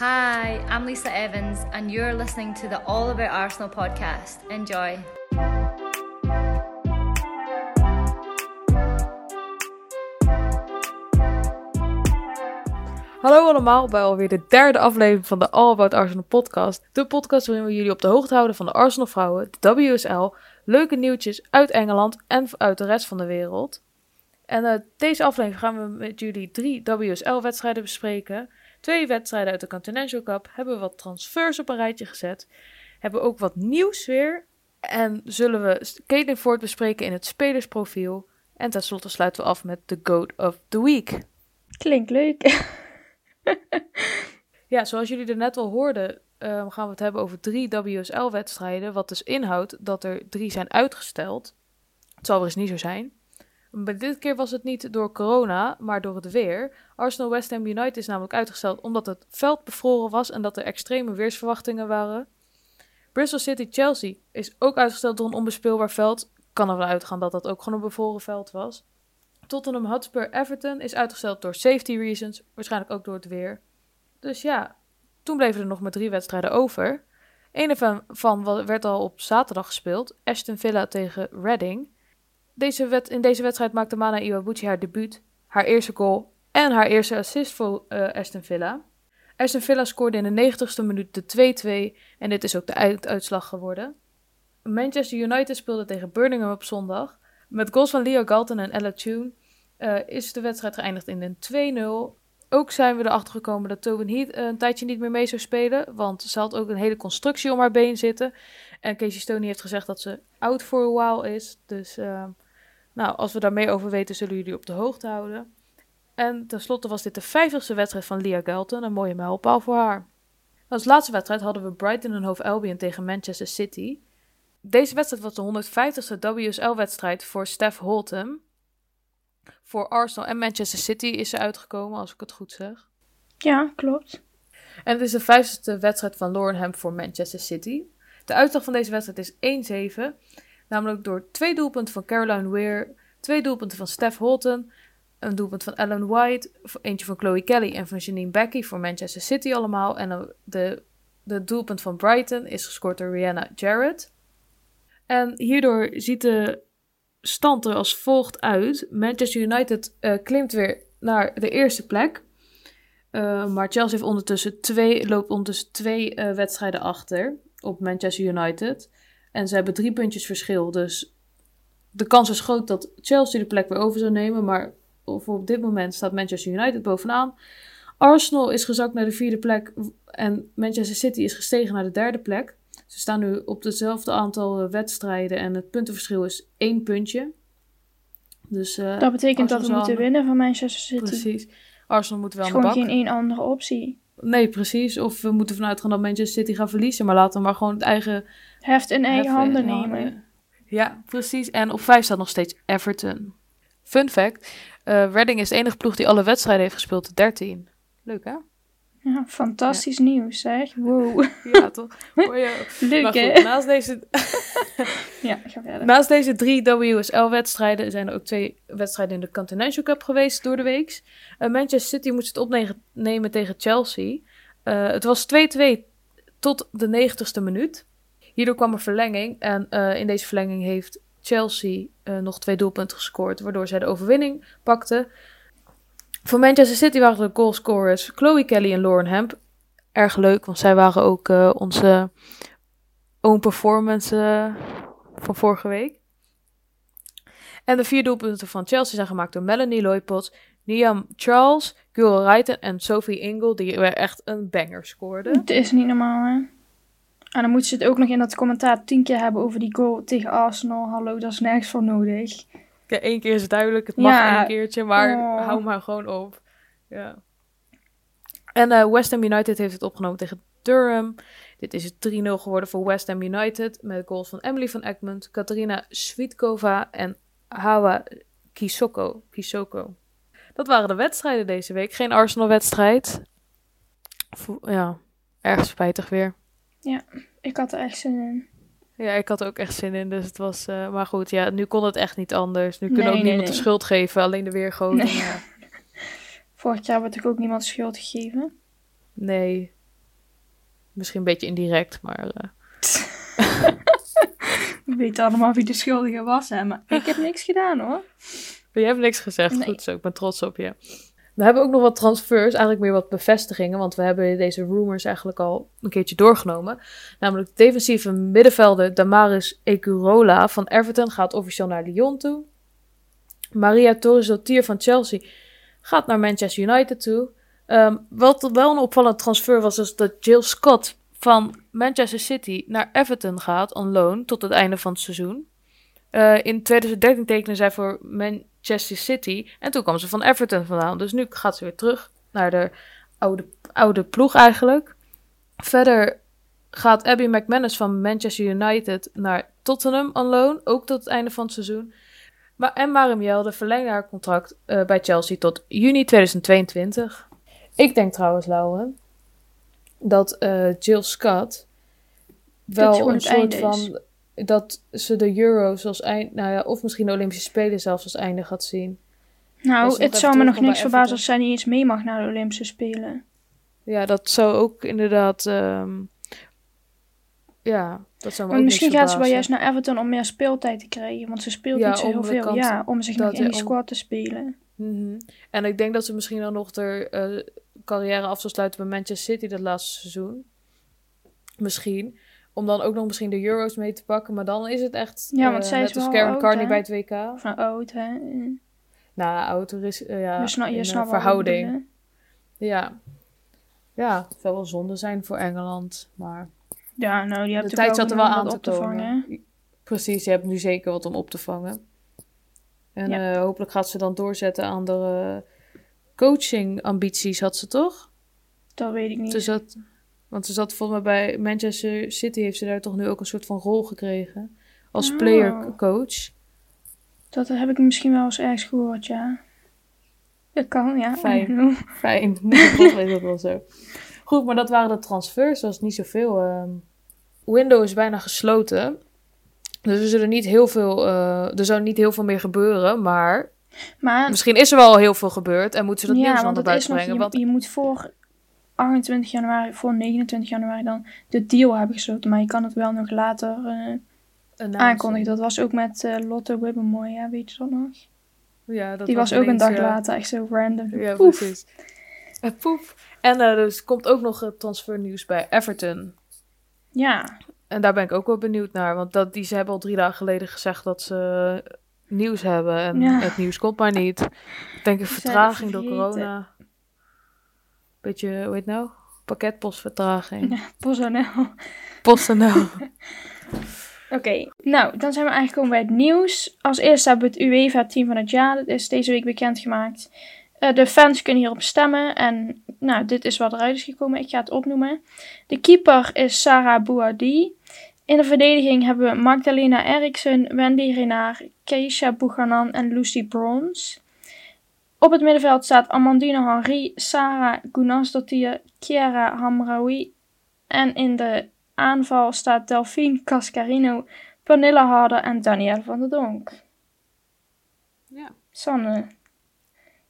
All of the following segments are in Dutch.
Hi, I'm Lisa Evans, and you're listening to the All About Arsenal podcast. Enjoy. Hallo allemaal bij alweer de derde aflevering van de All About Arsenal podcast. De podcast waarin we jullie op de hoogte houden van de Arsenal vrouwen, de WSL, leuke nieuwtjes uit Engeland en uit de rest van de wereld. En uh, deze aflevering gaan we met jullie drie WSL-wedstrijden bespreken. Twee wedstrijden uit de Continental Cup. Hebben we wat transfers op een rijtje gezet. Hebben we ook wat nieuws weer. En zullen we Caitlin Ford bespreken in het spelersprofiel. En tenslotte sluiten we af met de Goat of the Week. Klinkt leuk. ja, zoals jullie er net al hoorden, uh, gaan we het hebben over drie WSL-wedstrijden. Wat dus inhoudt dat er drie zijn uitgesteld. Het zal wel eens niet zo zijn. Maar dit keer was het niet door corona, maar door het weer. Arsenal West Ham United is namelijk uitgesteld omdat het veld bevroren was en dat er extreme weersverwachtingen waren. Bristol City Chelsea is ook uitgesteld door een onbespeelbaar veld. Kan ervan uitgaan dat dat ook gewoon een bevroren veld was. Tottenham Hotspur Everton is uitgesteld door safety reasons, waarschijnlijk ook door het weer. Dus ja, toen bleven er nog maar drie wedstrijden over. Een ervan van werd al op zaterdag gespeeld, Aston Villa tegen Reading. Deze in deze wedstrijd maakte Mana Iwabuchi haar debuut, haar eerste goal en haar eerste assist voor uh, Aston Villa. Aston Villa scoorde in de 90ste minuut de 2-2 en dit is ook de uitslag geworden. Manchester United speelde tegen Birmingham op zondag. Met goals van Leo Galton en Ella Tune uh, is de wedstrijd geëindigd in een 2-0. Ook zijn we erachter gekomen dat Tobin Heath een tijdje niet meer mee zou spelen. Want ze had ook een hele constructie om haar been zitten. En Casey Stoney heeft gezegd dat ze out for a while is. Dus uh, nou, als we daar meer over weten, zullen jullie op de hoogte houden. En tenslotte was dit de vijftigste wedstrijd van Leah Galton. Een mooie mijlpaal voor haar. Als laatste wedstrijd hadden we Brighton en Hove Albion tegen Manchester City. Deze wedstrijd was de 150ste WSL-wedstrijd voor Steph Holtham. Voor Arsenal en Manchester City is ze uitgekomen, als ik het goed zeg. Ja, klopt. En het is de vijftigste wedstrijd van Lauren Hemp voor Manchester City. De uitslag van deze wedstrijd is 1-7. Namelijk door twee doelpunten van Caroline Weir, twee doelpunten van Steph Holton, een doelpunt van Ellen White, eentje van Chloe Kelly en van Janine Becky voor Manchester City allemaal. En de, de doelpunt van Brighton is gescoord door Rihanna Jarrett. En hierdoor ziet de stand er als volgt uit. Manchester United uh, klimt weer naar de eerste plek. Uh, maar Chelsea heeft ondertussen twee, loopt ondertussen twee uh, wedstrijden achter op Manchester United. En ze hebben drie puntjes verschil. Dus de kans is groot dat Chelsea de plek weer over zou nemen. Maar voor op dit moment staat Manchester United bovenaan. Arsenal is gezakt naar de vierde plek. En Manchester City is gestegen naar de derde plek. Ze staan nu op hetzelfde aantal wedstrijden. En het puntenverschil is één puntje. Dus, uh, dat betekent dat we moeten winnen van Manchester City. Precies. Arsenal moet wel aan de bak. geen één andere optie. Nee, precies. Of we moeten vanuit gaan dat Manchester City gaat verliezen. Maar laten we maar gewoon het eigen... Heft in eigen handen nemen. Ja, precies. En op vijf staat nog steeds Everton. Fun fact. Uh, Reading is de enige ploeg die alle wedstrijden heeft gespeeld. 13. Leuk, hè? Ja, fantastisch ja. nieuws, zeg. Wow. Ja, toch? Oh, ja. Leuk, maar hè? naast deze... ja, ga verder. Naast deze drie WSL-wedstrijden zijn er ook twee wedstrijden in de Continental Cup geweest door de week. Uh, Manchester City moest het opnemen tegen Chelsea. Uh, het was 2-2 tot de 90ste minuut. Hierdoor kwam er verlenging. En uh, in deze verlenging heeft Chelsea nog twee doelpunten gescoord, waardoor zij de overwinning pakten. Voor Manchester City waren de goalscorers Chloe Kelly en Lauren Hemp. Erg leuk, want zij waren ook uh, onze own performance uh, van vorige week. En de vier doelpunten van Chelsea zijn gemaakt door Melanie Loipot, Niam Charles, Gura Reiten en Sophie Ingle, die weer echt een banger scoorden. Het is niet normaal, hè? En dan moeten ze het ook nog in dat commentaar tien keer hebben over die goal tegen Arsenal. Hallo, dat is nergens voor nodig. Één keer is het duidelijk, het mag ja. één keertje, maar oh. hou maar gewoon op. Ja. En uh, West Ham United heeft het opgenomen tegen Durham. Dit is het 3-0 geworden voor West Ham United. Met goals van Emily van Egmond, Katarina Svitkova en Hawa Kisoko. Kisoko. Dat waren de wedstrijden deze week. Geen Arsenal-wedstrijd. Ja, erg spijtig weer. Ja, ik had er echt zin in. Ja, ik had er ook echt zin in. Dus het was. Uh, maar goed, ja, nu kon het echt niet anders. Nu kunnen nee, ook nee, niemand nee. de schuld geven, alleen de weergoden. Nee. Vorig jaar werd ik ook niemand schuld gegeven. Nee. Misschien een beetje indirect, maar... eh, We weten allemaal wie de schuldige was, hè. Maar ik heb niks gedaan, hoor. Je hebt niks gezegd. Goed zo, ik ben trots op je. We hebben ook nog wat transfers, eigenlijk meer wat bevestigingen. Want we hebben deze rumors eigenlijk al een keertje doorgenomen. Namelijk de defensieve middenvelder Damaris Ekurola van Everton gaat officieel naar Lyon toe. Maria Torres-Dotier van Chelsea gaat naar Manchester United toe. Ehm, wat wel een opvallend transfer was, is dat Jill Scott van Manchester City naar Everton gaat on loan tot het einde van het seizoen. Eh, in 2013 tekende zij voor Manchester City en toen kwam ze van Everton vandaan. Dus nu gaat ze weer terug naar de oude, oude ploeg eigenlijk. Verder gaat Abby McManus van Manchester United naar Tottenham on loan, ook tot het einde van het seizoen. Maar en Marim Jelde verlengde haar contract eh, bij Chelsea tot juni 2022. Ik denk trouwens, Lauren, dat eh, Jill Scott wel een soort van dat ze de Euros als eind, nou ja, of misschien de Olympische Spelen zelfs als einde gaat zien. Nou, nog het zou me nog niks verbazen als zij niet eens mee mag naar de Olympische Spelen. Ja, dat zou ook inderdaad, ehm, ja, dat zou me ook misschien gaat ze wel juist naar Everton om meer speeltijd te krijgen. Want ze speelt Ja, niet zo heel veel. Ja, om zich nog in die om- squad te spelen. Mhm. En ik denk dat ze misschien dan nog de eh, carrière af zal sluiten bij Manchester City dat laatste seizoen. Misschien. Om dan ook nog misschien de Euros mee te pakken. Maar dan is het echt Ja, want eh, zij is net als wel Karen oud, Carney bij het WK. Nou oud, hè. Nou, ouder is eh, ja, je je ik verhouding. Ja. Ja, het zou wel zonde zijn voor Engeland. Maar. Ja, nou, die de hebt tijd zat er wel aan op te te komen. vangen. Precies, je hebt nu zeker wat om op te vangen. En Ja. eh, hopelijk gaat ze dan doorzetten aan de coaching ambities, had ze toch? Dat weet ik niet. Ze zat, want ze zat volgens mij bij Manchester City, heeft ze daar toch nu ook een soort van rol gekregen. Als Oh. player coach. Dat heb ik misschien wel eens ergens gehoord, ja. Dat kan, ja. Fijn. Know. Fijn, is dat wel zo. Goed, maar dat waren de transfers, dat was niet zoveel. ehm window is bijna gesloten. Dus er zullen niet heel veel, eh, er zou niet heel veel meer gebeuren, maar Maar misschien is er wel heel veel gebeurd en moeten ze dat ja, nieuws het is buiten nog, brengen. je, Want je moet voor 28 januari, voor 29 januari dan de deal hebben gesloten. Maar je kan het wel nog later eh, een aankondigen. Dat was ook met eh, Lotte Wibbemoy, ja, weet je dat nog? ja, dat Die was ook een dag ja. later, echt zo random. Ja, Poef. precies. Eh, poef. En eh, dus komt ook nog het transfernieuws bij Everton. Ja, En daar ben ik ook wel benieuwd naar. Want dat, die, ze hebben al drie dagen geleden gezegd dat ze nieuws hebben. En Ja. het nieuws komt maar niet. Ik denk een vertraging door corona. Beetje, hoe heet het nou? Pakketpostvertraging. ja PostNL. PostNL. Oké, nou, dan zijn we aangekomen bij het nieuws. Als eerste hebben we het UEFA-team van het jaar. Dat is deze week bekendgemaakt. Eh, de fans kunnen hierop stemmen. En nou, dit is wat eruit is gekomen. Ik ga het opnoemen. De keeper is Sarah Bouhadi. In de verdediging hebben we Magdalena Eriksson, Wendy Renard, Keisha Buchanan en Lucy Bronze. Op het middenveld staat Amandine Henry, Sarah Gunasdottir, Chiara Hamraoui. En in de aanval staat Delphine Cascarino, Pernille Harder en Danielle van der Donk. ja. Sanne.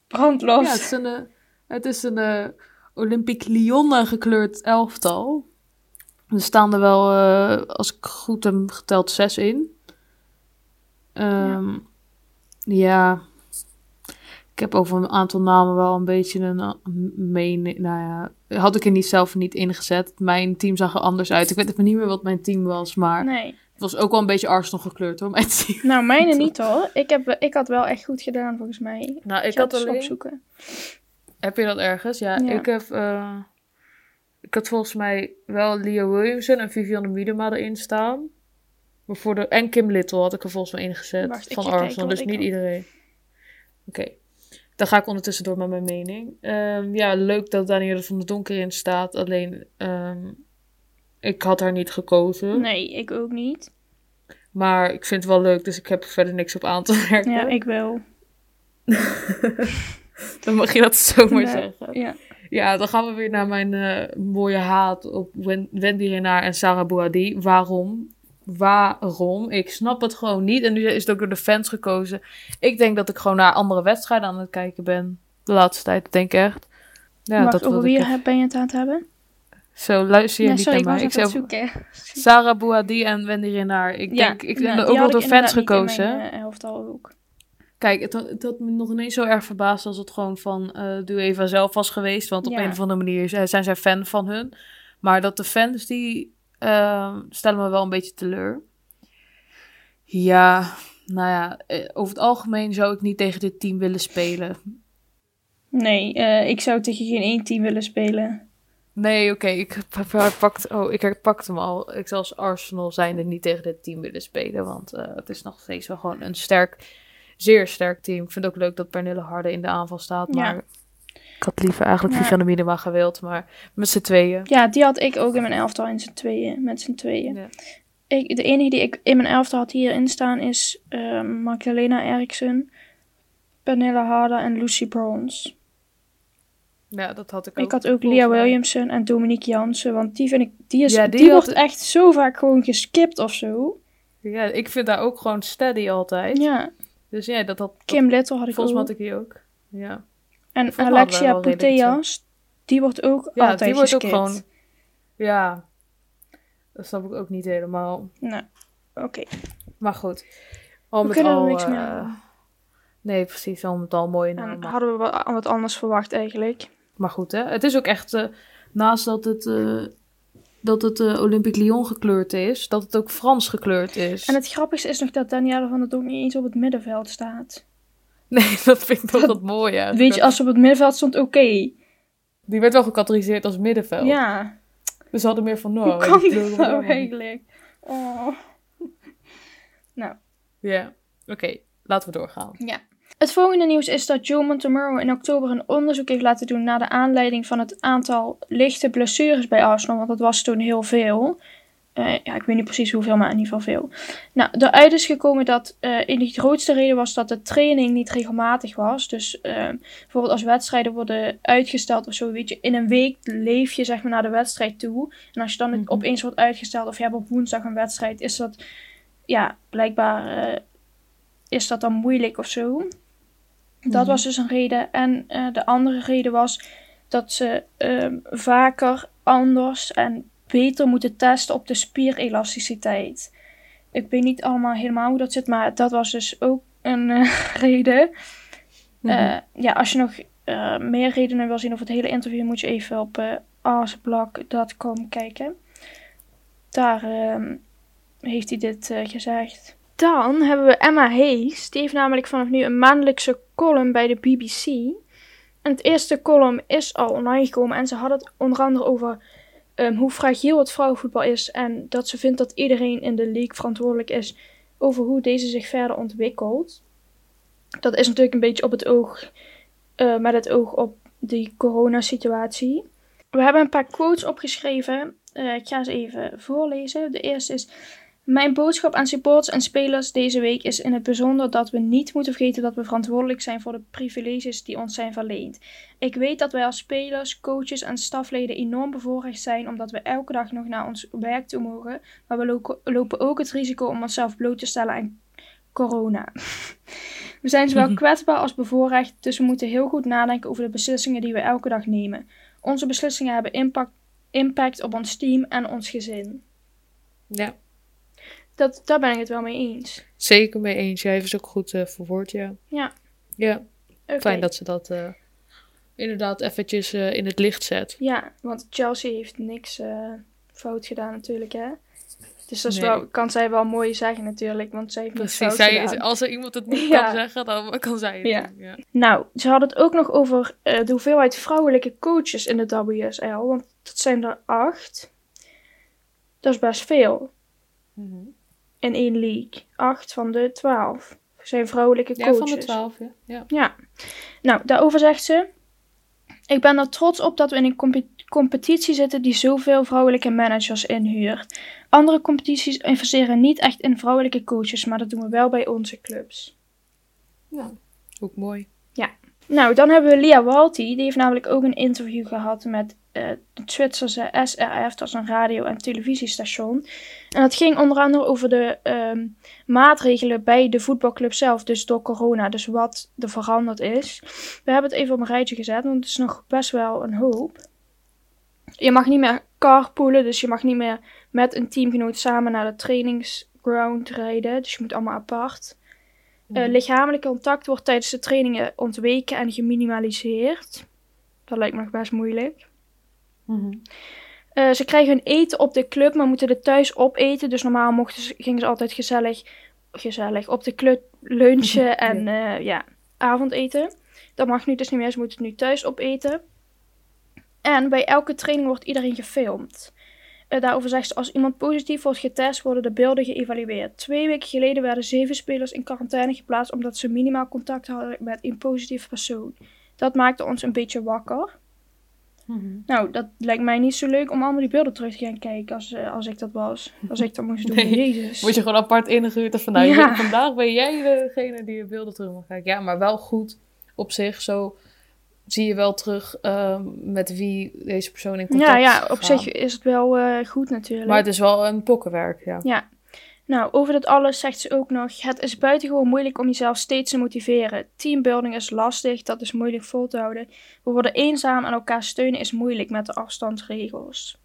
Brandlos. ja, het is een, eh, het is een eh, Olympique Lyon gekleurd elftal. Er staan er wel, eh, als ik goed heb geteld, zes in. Ehm, ja. Ik heb over een aantal namen wel een beetje een eh, mening. Nou ja, had ik er niet zelf niet ingezet. Mijn team zag er anders uit. Ik weet even niet meer wat mijn team was, maar Nee. het was ook wel een beetje Arsenal gekleurd hoor, mijn team. Nou, mijne niet hoor. Ik, heb, ik had wel echt goed gedaan volgens mij. Nou, ik ga had alleen... opzoeken. Heb je dat ergens? Ja, Ja. ik heb... eh, ik had volgens mij wel Leo Williamson en Vivianne Miedema erin staan. Maar voor de, en Kim Little had ik er volgens mij ingezet. Wacht, ik van Arsenal, dus ik niet had. iedereen. Oké. Dan ga ik ondertussen door met mijn mening. Ehm, ja, leuk dat Danielle van der Donker in staat. Alleen, ehm, ik had haar niet gekozen. Nee, ik ook niet. Maar ik vind het wel leuk, dus ik heb er verder niks op aan te werken. Ja, ik wel. Dan mag je dat zomaar Nee, zeggen. Ja. Ja, dan gaan we weer naar mijn eh, mooie haat op Wen- Wendy Renard en Sarah Bouhadi. Waarom? Waarom? Ik snap het gewoon niet. En nu is het ook door de fans gekozen. Ik denk dat ik gewoon naar andere wedstrijden aan het kijken ben. De laatste tijd, denk ik echt. Ja, Wacht, dat over wie ik ben je het aan het hebben? Zo, luister je Ja, niet sorry, ik naar mij. Ik zei zoeken. Sarah Bouhadi en Wendy Renard. Ik Ja, denk, ik nou, heb die ook ik door fans gekozen. mijn, eh, elftal ook. Kijk, het, had- het had me nog ineens zo erg verbaasd als het gewoon van uh, Doe Eva zelf was geweest. Want op Ja. een of andere manier zijn zijn zij fan van hun. Maar dat de fans, die eh, stellen me wel een beetje teleur. Ja, nou ja, eh, over het algemeen zou ik niet tegen dit team willen spelen. Nee, eh, ik zou tegen geen één team willen spelen. Nee, oké, ik pak- pakt, oh, ik herpakte hem al. Ik zou als Arsenal zijnde niet tegen dit team willen spelen. Want eh, het is nog steeds wel gewoon een sterk, zeer sterk team. Ik vind het ook leuk dat Pernille Harde in de aanval staat. Ja. Ik had liever eigenlijk Ja. Vivianne Minima gewild. Maar met z'n tweeën. Ja, die had ik ook in mijn elftal in z'n tweeën, met z'n tweeën. Ja. Ik, de enige die ik in mijn elftal had hierin staan is eh, Magdalena Eriksson, Pernille Harder en Lucy Bronze. Ja, dat had ik ook. Ik had ook volgens Lia mij. Williamson en Dominique Jansen, want die vind ik, die, is, Ja, die, die had- wordt echt zo vaak gewoon geskipt of zo. Ja, ik vind daar ook gewoon steady altijd. Ja, Dus ja, dat had... Kim Little had ik volgens mij ook. had ik die ook. Ja, En Alexia Putellas, die wordt ook ja altijd die wordt ook gewoon... Ja, dat snap ik ook niet helemaal. Nou, oké. Maar goed. Al We kunnen er al, niks meer eh, aan. Nee, precies. Al met al naam. En hadden we wat, wat anders verwacht eigenlijk. Maar goed, hè. Het is ook echt... eh, naast dat het... eh, dat het eh, Olympique Lyon gekleurd is, dat het ook Frans gekleurd is. En het grappigste is nog dat Danielle van der Donk niet eens op het middenveld staat. Nee, dat vind ik toch wat mooi, ja. Weet je, als ze op het middenveld stond, oké. Die werd wel gecategoriseerd als middenveld. Ja, Dus ze hadden meer van, hoe nou... kan die dit nou eigenlijk? Oh. Nou, Ja, oké. Laten we doorgaan. ja. Het volgende nieuws is dat Joe Montemurro in oktober een onderzoek heeft laten doen naar de aanleiding van het aantal lichte blessures bij Arsenal, want dat was toen heel veel. Eh, ja, ik weet niet precies hoeveel, maar in ieder geval veel. Nou, eruit is gekomen dat eh in de grootste reden was dat de training niet regelmatig was. Dus eh, bijvoorbeeld als wedstrijden worden uitgesteld of zo, weet je, in een week leef je zeg maar naar de wedstrijd toe. En als je dan Mhm. opeens wordt uitgesteld of je hebt op woensdag een wedstrijd, is dat, ja, blijkbaar is dat dan moeilijk of zo. Dat Mhm. was dus een reden. En de andere reden was dat ze ehm, vaker anders en beter moeten testen op de spierelasticiteit. Ik weet niet allemaal helemaal hoe dat zit, maar dat was dus ook een eh, reden. Mhm. Eh, ja, als je nog eh, meer redenen wil zien over het hele interview, moet je even op arsblak.com kijken. Daar ehm, heeft hij dit gezegd. Dan hebben we Emma Hayes. Die heeft namelijk vanaf nu een maandelijkse column bij de BBC. En het eerste column is al online gekomen. En ze had het onder andere over ehm, hoe fragiel het vrouwenvoetbal is. En dat ze vindt dat iedereen in de league verantwoordelijk is over hoe deze zich verder ontwikkelt. Dat is natuurlijk een beetje op het oog, eh, met het oog op die coronasituatie. We hebben een paar quotes opgeschreven. Eh, ik ga ze even voorlezen. De eerste is. Mijn boodschap aan supporters en spelers deze week is in het bijzonder dat we niet moeten vergeten dat we verantwoordelijk zijn voor de privileges die ons zijn verleend. Ik weet dat wij als spelers, coaches en stafleden enorm bevoorrecht zijn omdat we elke dag nog naar ons werk toe mogen, maar we lo- lopen ook het risico om onszelf bloot te stellen aan corona. We zijn zowel kwetsbaar als bevoorrecht, dus we moeten heel goed nadenken over de beslissingen die we elke dag nemen. Onze beslissingen hebben impact, impact op ons team en ons gezin. Ja, Dat, daar ben ik het wel mee eens. zeker mee eens. Jij heeft het ook goed eh, verwoord, ja. Ja. Ja, Oké. fijn dat ze dat eh, inderdaad eventjes eh, in het licht zet. Ja, want Chelsea heeft niks fout gedaan natuurlijk, hè. Dus dat Nee. wel, kan zij wel mooi zeggen natuurlijk, want zij heeft Precies, fout zij gedaan. is, als er iemand het niet Ja. kan zeggen, dan kan zij het Ja. doen, ja. Nou, ze hadden het ook nog over de hoeveelheid vrouwelijke coaches in de WSL, want dat zijn er acht. Dat is best veel Mhm. In één league. Acht van de twaalf zijn vrouwelijke Ja, coaches. van de twaalf, ja. ja. Ja. Nou, daarover zegt ze. Ik ben er trots op dat we in een compe- competitie zitten die zoveel vrouwelijke managers inhuurt. Andere competities investeren niet echt in vrouwelijke coaches, maar dat doen we wel bij onze clubs. Ja, ook mooi. Nou, dan hebben we Lia Walti. Die heeft namelijk ook een interview gehad met eh het Zwitserse SRF. Dat is een radio- en televisiestation. En dat ging onder andere over de ehm, maatregelen bij de voetbalclub zelf. Dus door corona. Dus wat er veranderd is. We hebben het even op een rijtje gezet. Want het is nog best wel een hoop. je mag niet meer carpoolen, dus je mag niet meer met een teamgenoot samen naar de trainingsground rijden. Dus je moet allemaal apart. Uh, lichamelijk contact wordt tijdens de trainingen ontweken en geminimaliseerd. Dat lijkt me nog best moeilijk. Mhm. Uh, ze krijgen hun eten op de club, maar moeten het thuis opeten. Dus normaal mochten ze, gingen ze altijd gezellig, gezellig op de club lunchen en uh, ja, avondeten. Dat mag nu dus niet meer, ze moeten het nu thuis opeten. En bij elke training wordt iedereen gefilmd. Uh, daarover zegt ze, als iemand positief wordt getest, worden de beelden geëvalueerd. Twee weken geleden werden zeven spelers in quarantaine geplaatst omdat ze minimaal contact hadden met een positieve persoon. Dat maakte ons een beetje wakker. Mhm. Nou, dat lijkt mij niet zo leuk om allemaal die beelden terug te gaan kijken als, uh, als ik dat was. Als ik dat moest doen. Nee, Jezus. Word je gewoon apart ingehuurd en van Ja. je- vandaag ben jij degene die je beelden terug mag kijken. Ja, maar wel goed op zich. Zo zie je wel terug ehm, met wie deze persoon in contact Ja, is ja, op gegaan. zich is het wel eh, goed natuurlijk. Maar het is wel een pokkenwerk, ja. Ja. Nou, over dat alles zegt ze ook nog: Het is buitengewoon moeilijk om jezelf steeds te motiveren. Teambuilding is lastig, dat is moeilijk vol te houden. We worden eenzaam en elkaar steunen is moeilijk met de afstandsregels.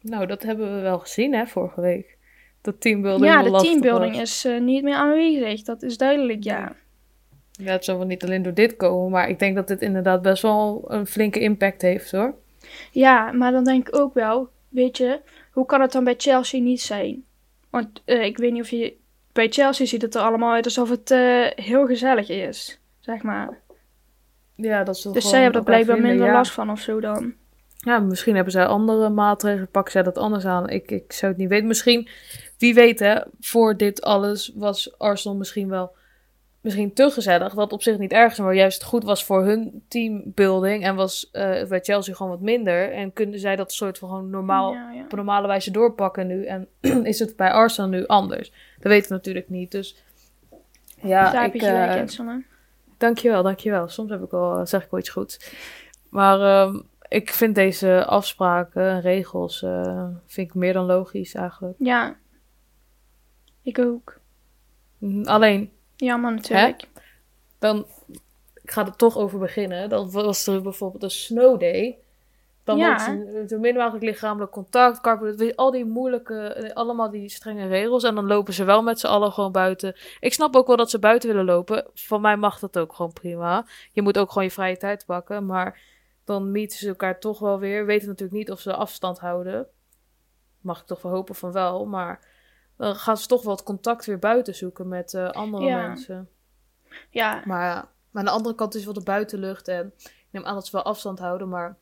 Nou, dat hebben we wel gezien, hè, vorige week. Dat teambuilding ja, de teambuilding was. is eh, niet meer aanwezig, dat is duidelijk, ja. Ja, het zal wel niet alleen door dit komen, maar ik denk dat dit inderdaad best wel een flinke impact heeft, hoor. Ja, maar dan denk ik ook wel: Weet je, hoe kan het dan bij Chelsea niet zijn? Want eh, ik weet niet of je. Bij Chelsea ziet het er allemaal uit alsof het eh, heel gezellig is, zeg maar. Ja, dat ze Dus zij hebben er blijkbaar vinden, minder ja. last van of zo dan. Ja, misschien hebben zij andere maatregelen, pakken zij dat anders aan. Ik, ik zou het niet weten. Misschien, wie weet hè, voor dit alles was Arsenal misschien wel misschien te gezellig. Wat op zich niet erg is, maar juist goed was voor hun teambuilding. En was eh, bij Chelsea gewoon wat minder. En kunnen zij dat soort van gewoon normaal, Ja, ja. op normale wijze doorpakken nu. En is het bij Arsenal nu anders? Dat weten we natuurlijk niet. Dus ja, Daar heb ik, eh, Sanne. Dankjewel, dankjewel. Soms heb ik wel, zeg ik wel iets goeds. Maar ehm, ik vind deze afspraken en regels eh, vind ik meer dan logisch eigenlijk. Ja. Ik ook. Mhm, Alleen, Jammer natuurlijk. dan, ik ga er toch over beginnen. Dan was er bijvoorbeeld een snow day. Dan Ja. wordt er min mogelijk lichamelijk contact, je, al die moeilijke, eh, allemaal die strenge regels. En dan lopen ze wel met z'n allen gewoon buiten. Ik snap ook wel dat ze buiten willen lopen. Van mij mag dat ook gewoon prima. Je moet ook gewoon je vrije tijd pakken. Maar dan meeten ze elkaar toch wel weer. Weten natuurlijk niet of ze afstand houden. Mag ik toch wel hopen van wel. Maar dan gaan ze toch wel het contact weer buiten zoeken met eh, andere Ja. mensen. Ja. Maar, ja, maar aan de andere kant is wel de buitenlucht. En ik neem aan dat ze wel afstand houden. Maar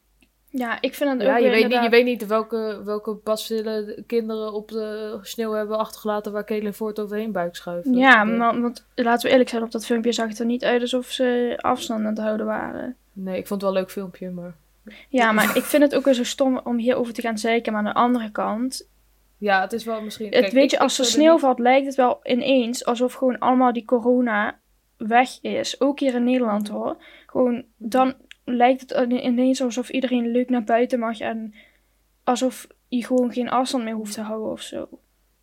ja, ik vind het ja, ook je, weet niet, je weet niet welke, welke basvillen de kinderen op de sneeuw hebben achtergelaten. Waar Kelly Voort overheen buik schuiven. Ja, maar, want laten we eerlijk zijn, op dat filmpje zag het er niet uit alsof ze afstand aan het houden waren. Nee, ik vond het wel een leuk filmpje. Maar Ja, maar ik vind het ook weer zo stom om hierover te gaan zeiken. Maar aan de andere kant, ja, het is wel misschien... het, kijk, weet je, als er sneeuw niet- valt, lijkt het wel ineens alsof gewoon allemaal die corona weg is. Ook hier in Nederland hoor. Gewoon, dan lijkt het ine- ineens alsof iedereen leuk naar buiten mag en alsof je gewoon geen afstand meer hoeft te houden of zo.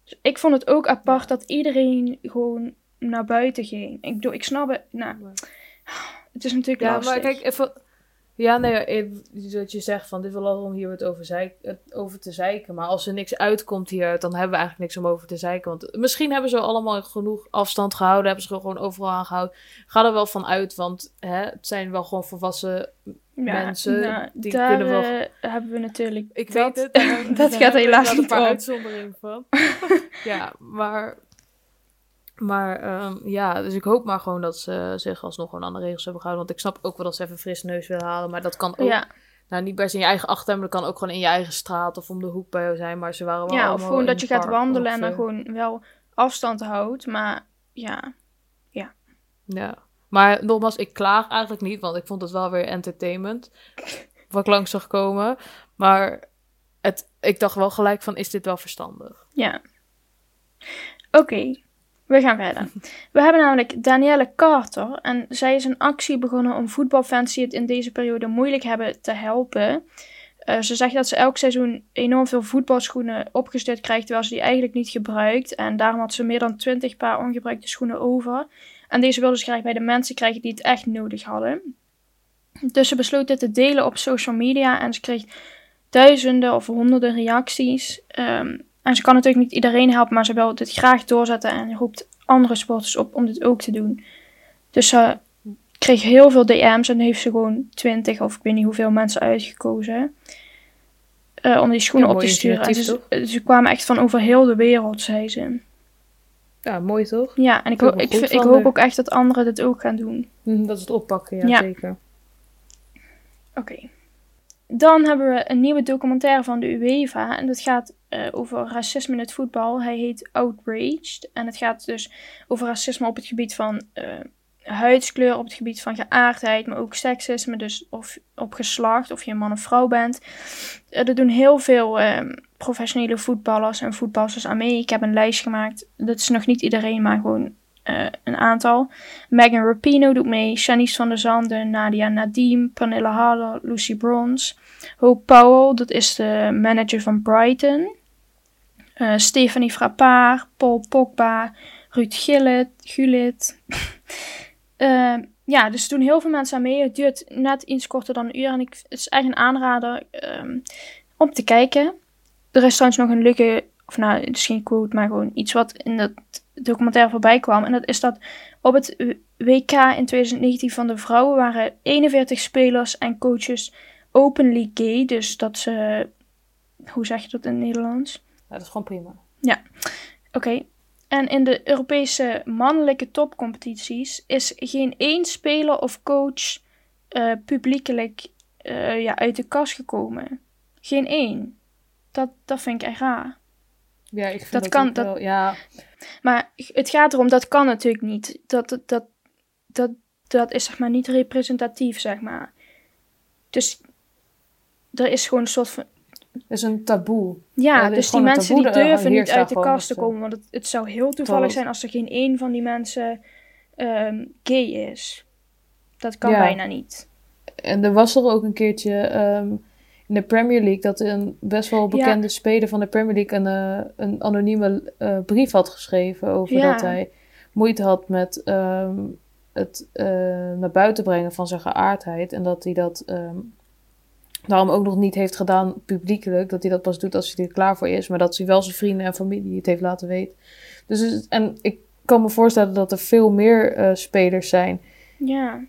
Dus ik vond het ook apart dat iedereen gewoon naar buiten ging. Ik ik snap het. Nou, het is natuurlijk Ja, lastig. maar kijk, even... Ja, nee, eh, dat je zegt van dit wil al om hier wat over, het over te zeiken. Maar als er niks uitkomt hieruit, dan hebben we eigenlijk niks om over te zeiken. Want misschien hebben ze allemaal genoeg afstand gehouden, hebben ze gewoon overal aangehouden. Ga er wel van uit, want hè, het zijn wel gewoon volwassen mensen. nou, die daar kunnen wel... eh, hebben we natuurlijk. Ik dat, weet het. dat gaat helaas niet een paar uitzonderingen van. ja, maar... Maar ehm, ja, dus ik hoop maar gewoon dat ze zich alsnog gewoon aan de regels hebben gehouden. Want ik snap ook wel dat ze even fris neus willen halen. Maar dat kan ook, Ja, nou niet best in je eigen achtertuin, maar dat kan ook gewoon in je eigen straat of om de hoek bij jou zijn. Maar ze waren wel ja of gewoon dat je gaat wandelen en dan ongeveer. gewoon wel afstand houdt. Maar ja, Ja, maar nogmaals, ik klaag eigenlijk niet, want ik vond het wel weer entertainment. Wat ik langs zag komen. Maar het, ik dacht wel gelijk van, is dit wel verstandig? ja. Oké, we gaan verder. We hebben namelijk Danielle Carter. En zij is een actie begonnen om voetbalfans die het in deze periode moeilijk hebben te helpen. Eh, ze zegt dat ze elk seizoen enorm veel voetbalschoenen opgestuurd krijgt, terwijl ze die eigenlijk niet gebruikt. En daarom had ze meer dan 20 paar ongebruikte schoenen over. En deze wilde ze graag bij de mensen krijgen die het echt nodig hadden. Dus ze besloot dit te delen op social media en ze kreeg duizenden of honderden reacties. Ehm, en ze kan natuurlijk niet iedereen helpen, maar ze wil dit graag doorzetten en roept andere sporters op om dit ook te doen. Dus ze kreeg heel veel DM's en heeft ze gewoon 20 of ik weet niet hoeveel mensen uitgekozen. eh, om die schoenen Ja, op te sturen. En ze, ze kwamen echt van over heel de wereld, zei ze. Ja, mooi toch? Ja, en ik, ho- ik ik, hoop ook echt dat anderen dit ook gaan doen. Mhm, Dat is het oppakken, ja, Ja. zeker. Oké. Dan hebben we een nieuwe documentaire van de UEFA. En dat gaat eh, over racisme in het voetbal. Hij heet Outraged. En het gaat dus over racisme op het gebied van eh, huidskleur, op het gebied van geaardheid, maar ook seksisme. Dus of op geslacht, of je een man of vrouw bent. Eh, er doen heel veel ehm, professionele voetballers en voetballers aan mee. Ik heb een lijst gemaakt. Dat is nog niet iedereen, maar gewoon eh, een aantal. Megan Rapinoe doet mee, Shanice van der Zanden, Nadia Nadim, Pernille Harder, Lucy Bronze, Hope Powell, dat is de manager van Brighton, Eh, Stephanie Frappard, Paul Pogba, Ruud Gillet, Gullit. Eh, ja, dus doen heel veel mensen aan mee. Het duurt net iets korter dan een uur en ik, het is echt een aanrader ehm, om te kijken. Er is trouwens nog een leuke, of nou, het is geen quote, maar gewoon iets wat in dat documentaire voorbij kwam. En dat is dat op het WK in 2019 van de vrouwen waren 41 spelers en coaches openly gay. Dus dat ze, hoe zeg je dat in het Nederlands? Ja, dat is gewoon prima. Oké. En in de Europese mannelijke topcompetities is geen één speler of coach eh, publiekelijk eh, ja, uit de kast gekomen. Geen één. Dat, dat vind ik echt raar. Ja, ik vind Dat dat, kan- dat- wel- ja, Maar het gaat erom, dat kan natuurlijk niet. Dat, dat, dat, dat, dat is zeg maar niet representatief, zeg maar. Dus er is gewoon een soort van... het is een taboe. Ja, dus die mensen die durven niet uit de kast te dat ze- komen. Want het, het zou heel toevallig zijn als er geen één van die mensen ehm, gay is. Dat kan Ja. bijna niet. En er was er ook een keertje ehm, in de Premier League dat een best wel bekende speler van de Premier League een, eh, een anonieme eh, brief had geschreven over Ja. dat hij moeite had met ehm, het eh, naar buiten brengen van zijn geaardheid. En dat hij dat ehm, daarom ook nog niet heeft gedaan publiekelijk. Dat hij dat pas doet als hij er klaar voor is. Maar dat hij wel zijn vrienden en familie het heeft laten weten. Dus en ik kan me voorstellen dat er veel meer spelers zijn. Ja.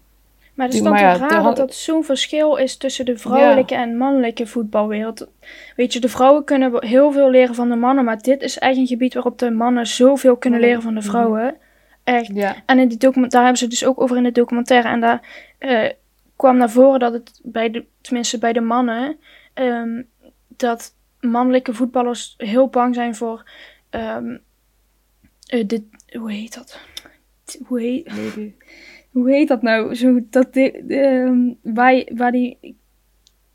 Maar het is dan toch ja, raar dat dat zo'n verschil is tussen de vrouwelijke en mannelijke voetbalwereld. Weet je, de vrouwen kunnen heel veel leren van de mannen, maar dit is echt een gebied waarop de mannen zoveel kunnen leren van de Mhm. vrouwen. Echt. Ja, En in die document, daar hebben ze het dus ook over in de documentaire. En daar eh, kwam naar voren dat het bij de, tenminste bij de mannen, ehm, dat mannelijke voetballers heel bang zijn voor de, hoe heet dat? Hoe heet, maybe. Hoe heet dat nou? Zo, dat de, de, ehm, waar, die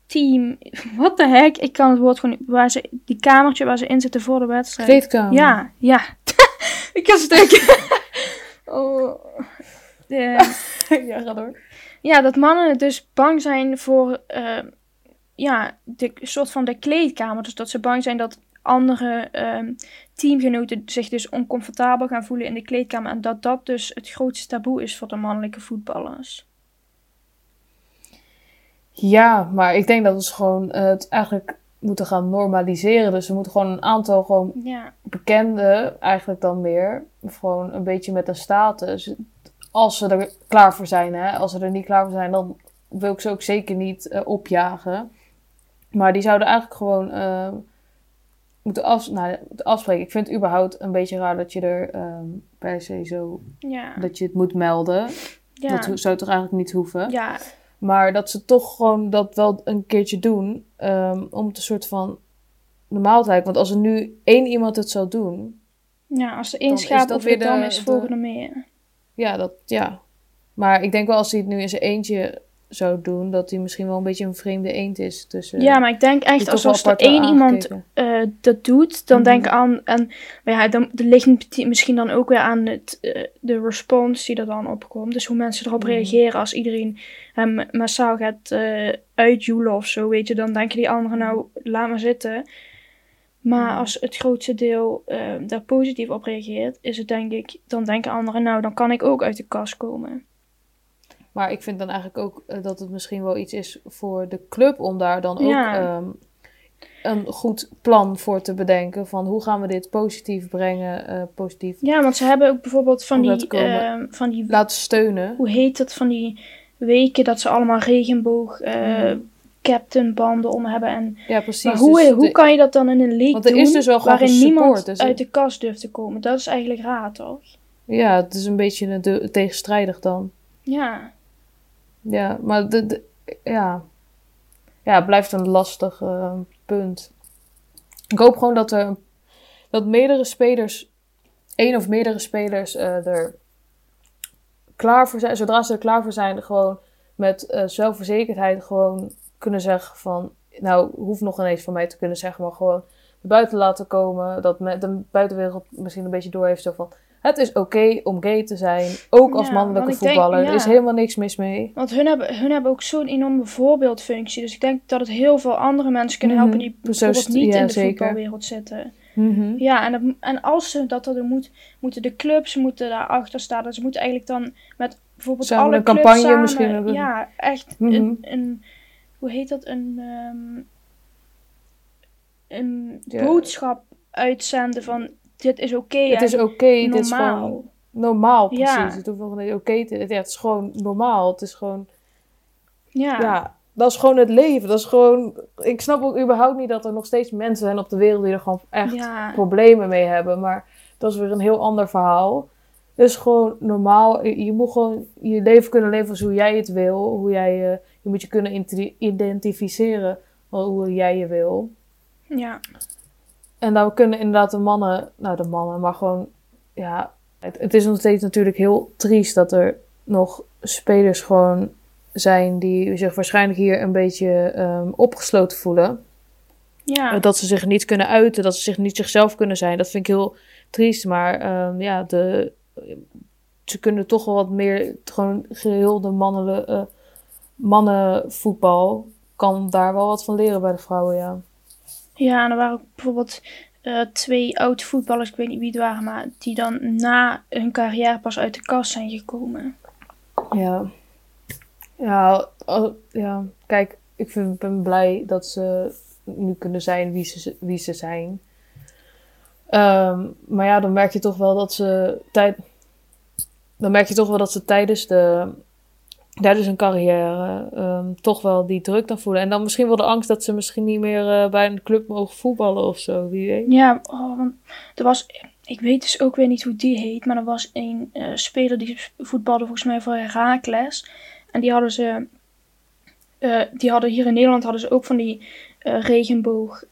team, wat de heck, ik kan het woord gewoon waar ze, die kamertje waar ze in zitten voor de wedstrijd. Kleedkamer. Ja, ja. ik kan stuk. oh. De- ja, ga door. ja, dat mannen dus bang zijn voor eh, ja, de soort van de kleedkamer. Dus dat ze bang zijn dat andere ehm, teamgenoten zich dus oncomfortabel gaan voelen in de kleedkamer. En dat dat dus het grootste taboe is voor de mannelijke voetballers. Ja, maar ik denk dat we gewoon eh, het eigenlijk moeten gaan normaliseren. Dus we moeten gewoon een aantal gewoon Ja, bekende, eigenlijk dan meer, gewoon een beetje met een status. Als ze er klaar voor zijn, hè. Als ze er niet klaar voor zijn, dan wil ik ze ook zeker niet eh, opjagen. Maar die zouden eigenlijk gewoon eh, moeten, af, nou, afspreken. Ik vind het überhaupt een beetje raar dat je er ehm, per se zo, ja, dat je het moet melden. ja. Dat zou toch eigenlijk niet hoeven. ja. Maar dat ze toch gewoon dat wel een keertje doen. ehm, om het een soort van normaal te houden. Want als er nu één iemand het zou doen. ja, als er Dan één of weer dan is de- volgende meer. Ja, dat, ja. Maar ik denk wel als hij het nu in zijn eentje zou doen. Dat hij misschien wel een beetje een vreemde eend is. Tussen, Ja, maar ik denk echt als, als er één iemand eh, dat doet, dan Mhm. denk ik aan. En maar ja, dan er ligt misschien dan ook weer aan het, eh, de response die er dan opkomt. Dus hoe mensen erop Mhm. reageren als iedereen hem massaal gaat eh uitjoelen of zo, weet je, dan denken die anderen nou, laat maar zitten. Maar Mhm. als het grootste deel daar positief op reageert, is het denk ik, dan denken anderen, nou, dan kan ik ook uit de kast komen. Maar ik vind dan eigenlijk ook eh, dat het misschien wel iets is voor de club. Om daar dan ook Ja. ehm, een goed plan voor te bedenken. Van hoe gaan we dit positief brengen, eh, positief Ja, want ze hebben ook bijvoorbeeld van die, ehm, van die, laten steunen. hoe heet dat, van die weken dat ze allemaal regenboog Mhm. captain banden om hebben. En, Ja, precies. maar hoe, Dus hoe de- kan je dat dan in een league Want er doen is dus wel gewoon waarin support, niemand dus- uit de kast durft te komen? Dat is eigenlijk raar, toch? Ja, het is een beetje een de- tegenstrijdig dan. Ja. Ja, maar de, de- ja. ja, het blijft een lastig eh, punt. Ik hoop gewoon dat er dat meerdere spelers, één of meerdere spelers eh, er klaar voor zijn, zodra ze er klaar voor zijn, gewoon met eh, zelfverzekerdheid gewoon kunnen zeggen van, nou, hoeft nog ineens van mij te kunnen zeggen, maar gewoon buiten laten komen, dat de buitenwereld misschien een beetje door heeft zo van, het is oké om gay te zijn, ook als Ja, mannelijke denk, voetballer, er is helemaal niks mis mee. Want hun hebben, hun hebben ook zo'n enorme voorbeeldfunctie. Dus ik denk dat het heel veel andere mensen kunnen helpen Mhm. die is bijvoorbeeld niet ja, in de zeker. voetbalwereld zitten. Mhm. Ja, en, dat, en als ze dat dan doen, moet, moeten de clubs moeten daarachter staan. Dus ze moeten eigenlijk dan met bijvoorbeeld Samen alle een clubs campagne samen, misschien hebben. Ja, echt Mhm. een, een, hoe heet dat, een, ehm, een boodschap uitzenden van dit is oké Het is oké, dit is gewoon normaal, precies. Ja. Het hoeft nog niet oké te... Ja, het is gewoon normaal. Het is gewoon... Ja. Ja, dat is gewoon het leven. Dat is gewoon... Ik snap ook überhaupt niet dat er nog steeds mensen zijn op de wereld die er gewoon echt ja. problemen mee hebben. Maar dat is weer een heel ander verhaal. Het is gewoon normaal. Je moet gewoon je leven kunnen leven zoals hoe jij het wil. Hoe jij, je je moet je kunnen identi- identificeren hoe jij je wil. ja. En dan kunnen inderdaad de mannen, nou de mannen, maar gewoon, ja, het, het is nog steeds natuurlijk heel triest dat er nog spelers gewoon zijn die zich waarschijnlijk hier een beetje ehm, opgesloten voelen. Ja. Eh, Dat ze zich niet kunnen uiten, dat ze zich niet zichzelf kunnen zijn. Dat vind ik heel triest, maar ehm, ja, de, ze kunnen toch wel wat meer, gewoon geheel de mannelijke, eh, mannenvoetbal kan daar wel wat van leren bij de vrouwen, ja. Ja, en er waren ook bijvoorbeeld eh, twee oud voetballers, ik weet niet wie het waren, maar die dan na hun carrière pas uit de kast zijn gekomen. Ja. Ja, ja. kijk, ik vind, ben blij dat ze nu kunnen zijn wie ze, wie ze zijn. Ehm, maar ja, dan merk je toch wel dat ze tijd, dan merk je toch wel dat ze tijdens de tijdens hun carrière ehm, toch wel die druk dan voelen. En dan misschien wel de angst dat ze misschien niet meer eh, bij een club mogen voetballen of zo, wie weet. Ja, oh, want er was, ik weet dus ook weer niet hoe die heet, maar er was een eh, speler die voetbalde volgens mij voor Herakles. En die hadden ze, eh, die hadden hier in Nederland hadden ze ook van die regenboog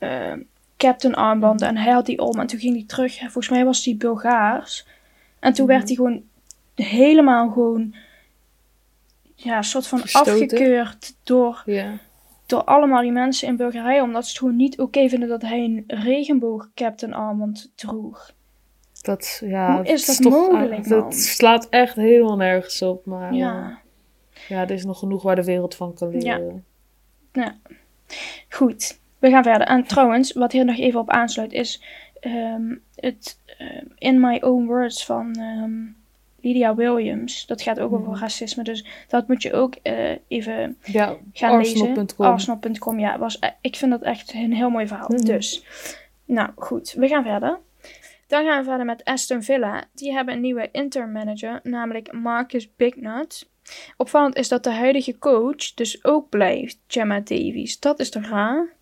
captain armbanden. En hij had die om en toen ging hij terug. Volgens mij was die Bulgaars. En toen Mhm. werd hij gewoon helemaal gewoon, ja, een soort van Verstoten? afgekeurd door Ja. door allemaal die mensen in Bulgarije, omdat ze het gewoon niet oké vinden dat hij een regenboog captain armband droeg. Dat, ja, Hoe is dat mogelijk, man? Dat slaat echt helemaal nergens op. Maar Ja. ja. ja, er is nog genoeg waar de wereld van kan leren. Goed, we gaan verder. En trouwens, wat hier nog even op aansluit is ehm, het ehm, In My Own Words van ehm, Lydia Williams. Dat gaat ook over Mhm. racisme, dus dat moet je ook eh, even Ja, gaan lezen. Arsenal.com. Ja. Was, e- ik vind dat echt een heel mooi verhaal. Mhm. Dus, nou goed, we gaan verder. Dan gaan we verder met Aston Villa. Die hebben een nieuwe intermanager, namelijk Marcus Bignut. Opvallend is dat de huidige coach dus ook blijft, Gemma Davies. Dat is toch raar?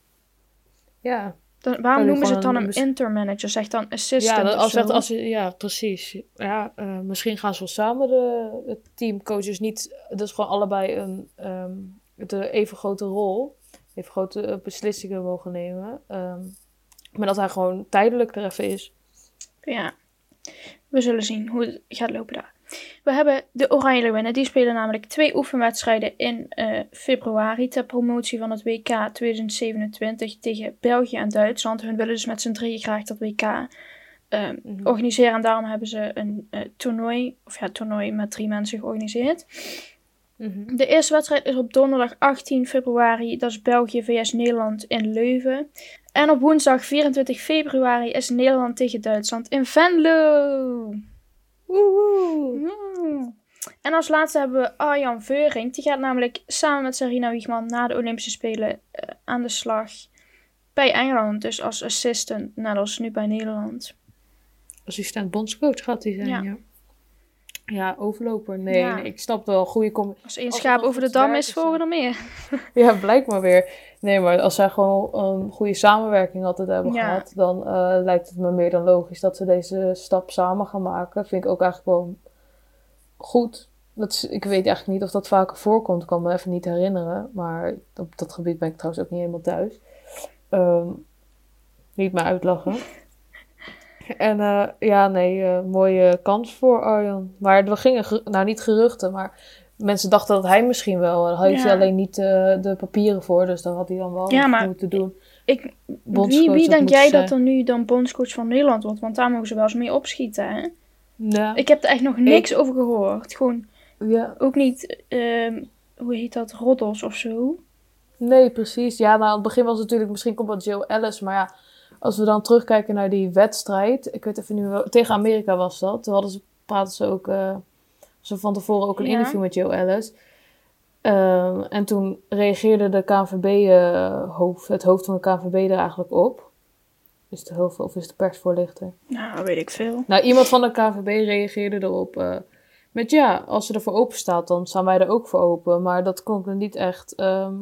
Ja, Dan, waarom noemen ze het dan een een- intermanager? Zeg dan assistant ja, dat, als, echt- als, ja precies. Ja, eh, misschien gaan ze wel samen de, het teamcoaches niet... Dus gewoon allebei een ehm, de even grote rol, even grote eh, beslissingen mogen nemen. Ehm, maar dat hij gewoon tijdelijk er even is. Ja, we zullen zien hoe het gaat lopen daar. We hebben de Oranje Leeuwinnen. Die spelen namelijk twee oefenwedstrijden in eh, februari ter promotie van het WK 2027 tegen België en Duitsland. Hun willen dus met z'n drieën graag dat WK eh, Mhm. organiseren. En daarom hebben ze een eh, toernooi, of ja, toernooi met drie mensen georganiseerd. Mhm. De eerste wedstrijd is op donderdag 18 februari. Dat is België vs Nederland in Leuven. En op woensdag 24 februari is Nederland tegen Duitsland in Venlo. Woehoe. Mm. En als laatste hebben we Arjan Veuring. Die gaat namelijk samen met Sarina Wiegman na de Olympische Spelen eh, aan de slag bij Engeland, dus als assistant, net als nu bij Nederland. Assistent bondscoach gaat hij zijn, Ja. ja. Ja, overloper. Nee, Ja. nee, ik snap wel. Goede com Als één schaap over de dam is, volgen dan- er meer. Ja, blijkt maar weer. Nee, maar als zij gewoon een goede samenwerking altijd hebben Ja. gehad, dan eh, lijkt het me meer dan logisch dat ze deze stap samen gaan maken. Vind ik ook eigenlijk wel goed. Dat is, ik weet eigenlijk niet of dat vaker voorkomt, ik kan me even niet herinneren. Maar op dat gebied ben ik trouwens ook niet helemaal thuis. Ehm, niet me uitlachen. En eh, ja, nee, eh, mooie kans voor Arjan. Maar er gingen, ge- nou niet geruchten, maar mensen dachten dat hij misschien wel. Daar heeft hij Ja. alleen niet eh, de papieren voor, dus dat had hij dan wel Ja, maar moeten doen. Ik, wie wie had denk jij zijn. dat er nu dan bondscoach van Nederland wordt? Want daar mogen ze wel eens mee opschieten, hè? Ja, Ik heb er echt nog niks over gehoord. Gewoon ja, ook niet, ehm, hoe heet dat, roddels of zo. nee, precies. Ja, nou, aan het begin was het natuurlijk, misschien komt dat Joe Ellis, maar ja, als we dan terugkijken naar die wedstrijd, ik weet even nu tegen Amerika was dat. Toen hadden ze, praten ze ook, eh, ze van tevoren ook een Ja. interview met Joe Ellis. Ehm, en toen reageerde de KNVB-hoofd, het hoofd van de KNVB er eigenlijk op. Is het hoofd of is de persvoorlichter? Nou, weet ik veel. Nou, iemand van de KNVB reageerde erop eh, met ja, als ze ervoor open staat, dan staan wij er ook voor open. Maar dat klonk er niet echt. ehm,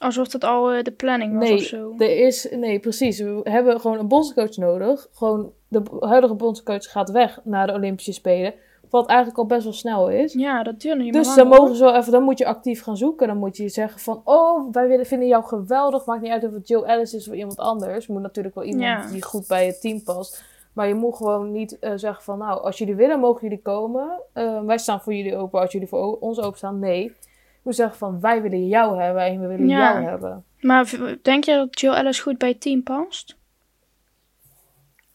Alsof dat al eh, de planning was nee, of zo. er is, nee, precies. We hebben gewoon een bondscoach nodig. Gewoon de huidige bondscoach gaat weg naar de Olympische Spelen. Wat eigenlijk al best wel snel is. Ja, dat duurde niet Dus meer dan mogen ze wel even, dan moet je actief gaan zoeken. Dan moet je zeggen van, oh, wij willen, vinden jou geweldig. Maakt niet uit of het Joe Ellis is of iemand anders. Moet natuurlijk wel iemand Ja. die goed bij het team past. Maar je moet gewoon niet eh, zeggen van, nou, als jullie willen, mogen jullie komen. Eh, wij staan voor jullie open als jullie voor ons openstaan. Nee. Moet zeggen van, wij willen jou hebben en we willen Ja. jou hebben. Maar denk je dat Jill Ellis goed bij het team past?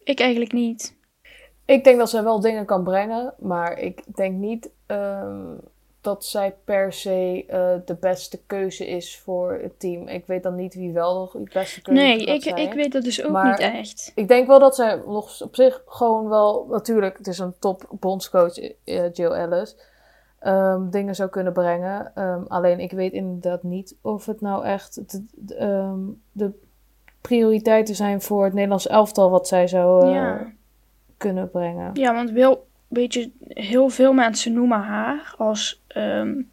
Ik eigenlijk niet. Ik denk dat zij wel dingen kan brengen, maar ik denk niet ehm, dat zij per se eh, de beste keuze is voor het team. Ik weet dan niet wie wel de beste keuze Nee, gaat ik, zijn. ik weet dat dus ook Maar- niet echt. Ik denk wel dat zij nog op zich gewoon wel, natuurlijk, het is een top bondscoach, eh, Jill Ellis, ehm, dingen zou kunnen brengen. Ehm, alleen ik weet inderdaad niet of het nou echt de, de, ehm, de prioriteiten zijn voor het Nederlands elftal wat zij zou eh, Ja. kunnen brengen. Ja, want wel, weet je, heel veel mensen noemen haar als Maar dat doen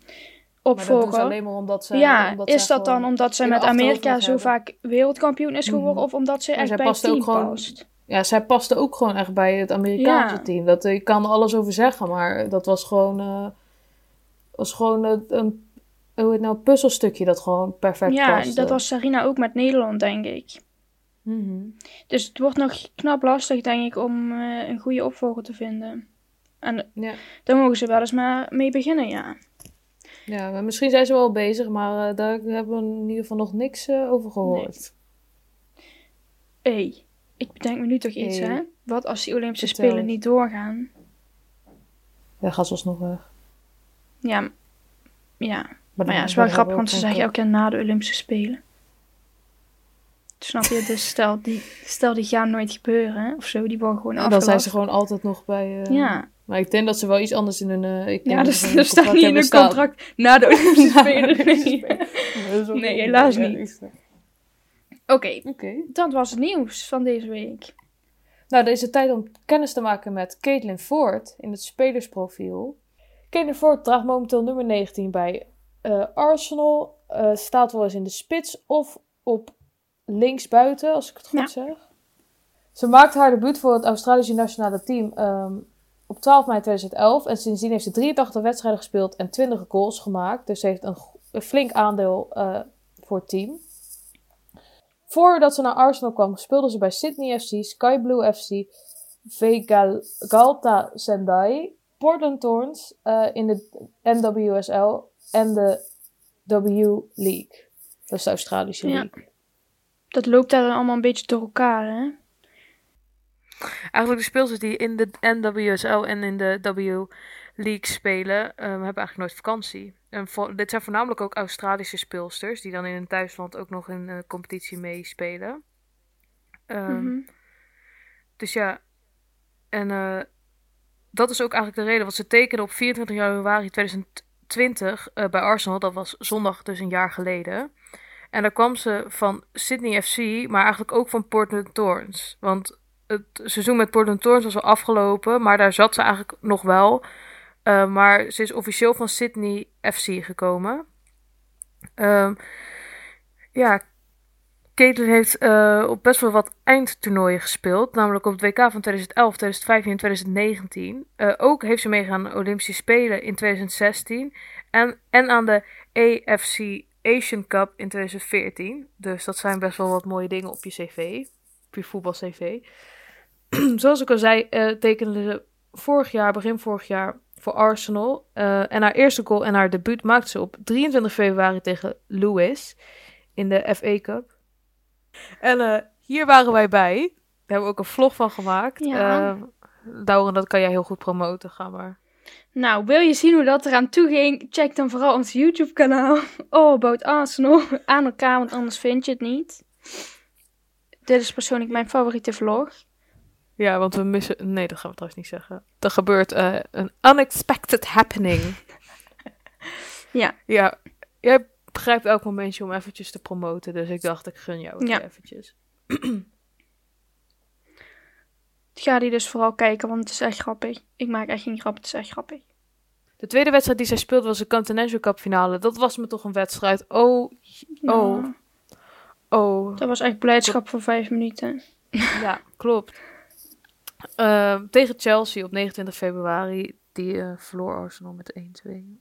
opvolger. ze alleen maar omdat zij... ja, omdat is zij dat dan omdat zij met Amerika zo hebben. vaak wereldkampioen is geworden? Mhm. Of omdat ze Maar echt zij bij het ook team gewoon- past? Ja, zij paste ook gewoon echt bij het Amerikaanse Ja. team. Dat, ik kan er alles over zeggen, maar dat was gewoon, eh, was gewoon een, een, hoe heet het nou, puzzelstukje dat gewoon perfect Ja, paste. dat was Sarina ook met Nederland, denk ik. Mhm. Dus het wordt nog knap lastig, denk ik, om eh, een goede opvolger te vinden. En Ja. daar mogen ze wel eens maar mee beginnen, ja. ja, maar misschien zijn ze wel bezig, maar eh, daar hebben we in ieder geval nog niks eh, over gehoord. Hé, hey, ik bedenk me nu toch iets, Hey. hè? Wat als die Olympische Vertel Spelen niet doorgaan? Ja, gaat ze alsnog weg. Ja, ja. Maar, Maar ja, het is wel grappig, want ze zeggen elke keer na de Olympische Spelen. Snap je? Dus stel die, stel die gaan nooit gebeuren, hè, of zo, die worden gewoon Dan afgelast. zijn ze gewoon altijd nog bij... eh, Ja, Maar ik denk dat ze wel iets anders in hun... eh, ik denk ja dus er staat contract niet in hun contract na de Olympische Spelen. Nee. Is helaas niet. is. Oké, Oké. dat was het nieuws van deze week. Nou, deze tijd om kennis te maken met Caitlin Ford in het spelersprofiel. Ford draagt momenteel nummer 19 bij eh, Arsenal. Eh, staat wel eens in de spits of op linksbuiten, als ik het goed Ja. zeg. Ze maakte haar debuut voor het Australische nationale team ehm, op 12 mei 2011. En sindsdien heeft ze 83 wedstrijden gespeeld en 20 goals gemaakt. Dus ze heeft een flink aandeel eh, voor het team. Voordat ze naar Arsenal kwam, speelde ze bij Sydney FC, Sky Blue FC, Vegalta Sendai, Portland Thorns eh, in de NWSL en de W League. Dat is de Australische Ja. League. Dat loopt daar dan allemaal een beetje door elkaar, hè? Eigenlijk de speelsters die in de NWSL en in de W League spelen, ehm, hebben eigenlijk nooit vakantie. En vo- dit zijn voornamelijk ook Australische speelsters, die dan in hun thuisland ook nog in de competitie meespelen. Ehm, Mhm. Dus ja, en eh, dat is ook eigenlijk de reden. Want ze tekenen op 24 januari 2020 eh, bij Arsenal. Dat was zondag dus een jaar geleden. En daar kwam ze van Sydney FC, maar eigenlijk ook van Portland Thorns. Want het seizoen met Portland Thorns was al afgelopen, maar daar zat ze eigenlijk nog wel. Uh, maar ze is officieel van Sydney FC gekomen. Um, ja, Caitlin heeft uh, op best wel wat eindtoernooien gespeeld. Namelijk op het WK van 2011, 2015 en 2019. Uh, ook heeft ze meegegaan aan de Olympische Spelen in 2016. En, en aan de AFC Asian Cup in 2014. Dus dat zijn best wel wat mooie dingen op je cv. Op je voetbal-cv. Zoals ik al zei, uh, tekende ze vorig jaar, begin vorig jaar, voor Arsenal. En haar eerste goal en haar debuut maakte ze op 23 februari tegen Lewis in de FA Cup. En uh, hier waren wij bij. Daar hebben we ook een vlog van gemaakt. Ja. Uh, dat kan jij heel goed promoten. Ga maar. Nou, wil je zien hoe dat eraan toe ging? Check dan vooral ons YouTube kanaal. Oh, about Arsenal. Aan elkaar, want anders vind je het niet. Dit is persoonlijk mijn favoriete vlog. Ja, want we missen... Nee, dat gaan we trouwens niet zeggen. Er gebeurt uh, een unexpected happening. ja. Ja, jij begrijpt elk momentje om eventjes te promoten. Dus ik dacht, ik gun jou Ja. eventjes. Ga die dus vooral kijken, want het is echt grappig. Ik maak echt geen grap, het is echt grappig. De tweede wedstrijd die zij speelde was de Continental Cup finale. Dat was me toch een wedstrijd. Oh, Oh. Ja, oh. dat was echt blijdschap voor vijf minuten. Ja, klopt. Ehm, tegen Chelsea op 29 februari. Die eh, verloor Arsenal met 1-2.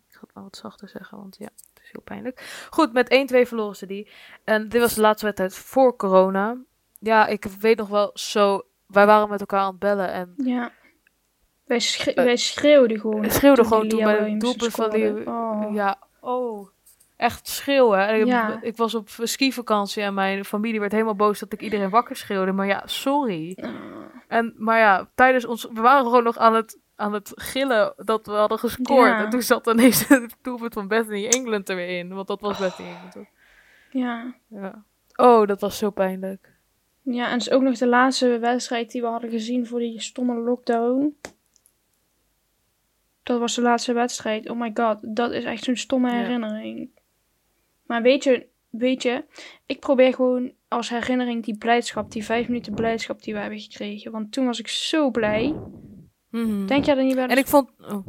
Ik ga het maar wat zachter zeggen, want ja, het heel pijnlijk. Goed, met 1-2 verloren ze die. En dit was de laatste wedstrijd voor corona. Ja, ik weet nog wel zo... Wij waren met elkaar aan het bellen en Ja. Wij, schre- Eh, wij schreeuwden gewoon. schreeuwden gewoon toen bij Williams doelpunt van die... Oh. Ja, oh. Echt schreeuwen. En ik, Ja. ik was op skivakantie en mijn familie werd helemaal boos dat ik iedereen wakker schreeuwde. Maar ja, sorry. Oh. En, maar ja, tijdens ons... We waren gewoon nog aan het, aan het gillen dat we hadden gescoord. Ja. En toen zat ineens het doelpunt van Bethany England er weer in. Want dat was Bethany England. toch? Ja. Ja. Oh, dat was zo pijnlijk. ja, en het is ook nog de laatste wedstrijd die we hadden gezien voor die stomme lockdown. Dat was de laatste wedstrijd. Oh my god, dat is echt zo'n stomme Ja. herinnering. Maar weet je, weet je, ik probeer gewoon als herinnering die blijdschap, die vijf minuten blijdschap die we hebben gekregen. Want toen was ik zo blij. Mhm. Denk jij er niet bij? En ik vond... Oh.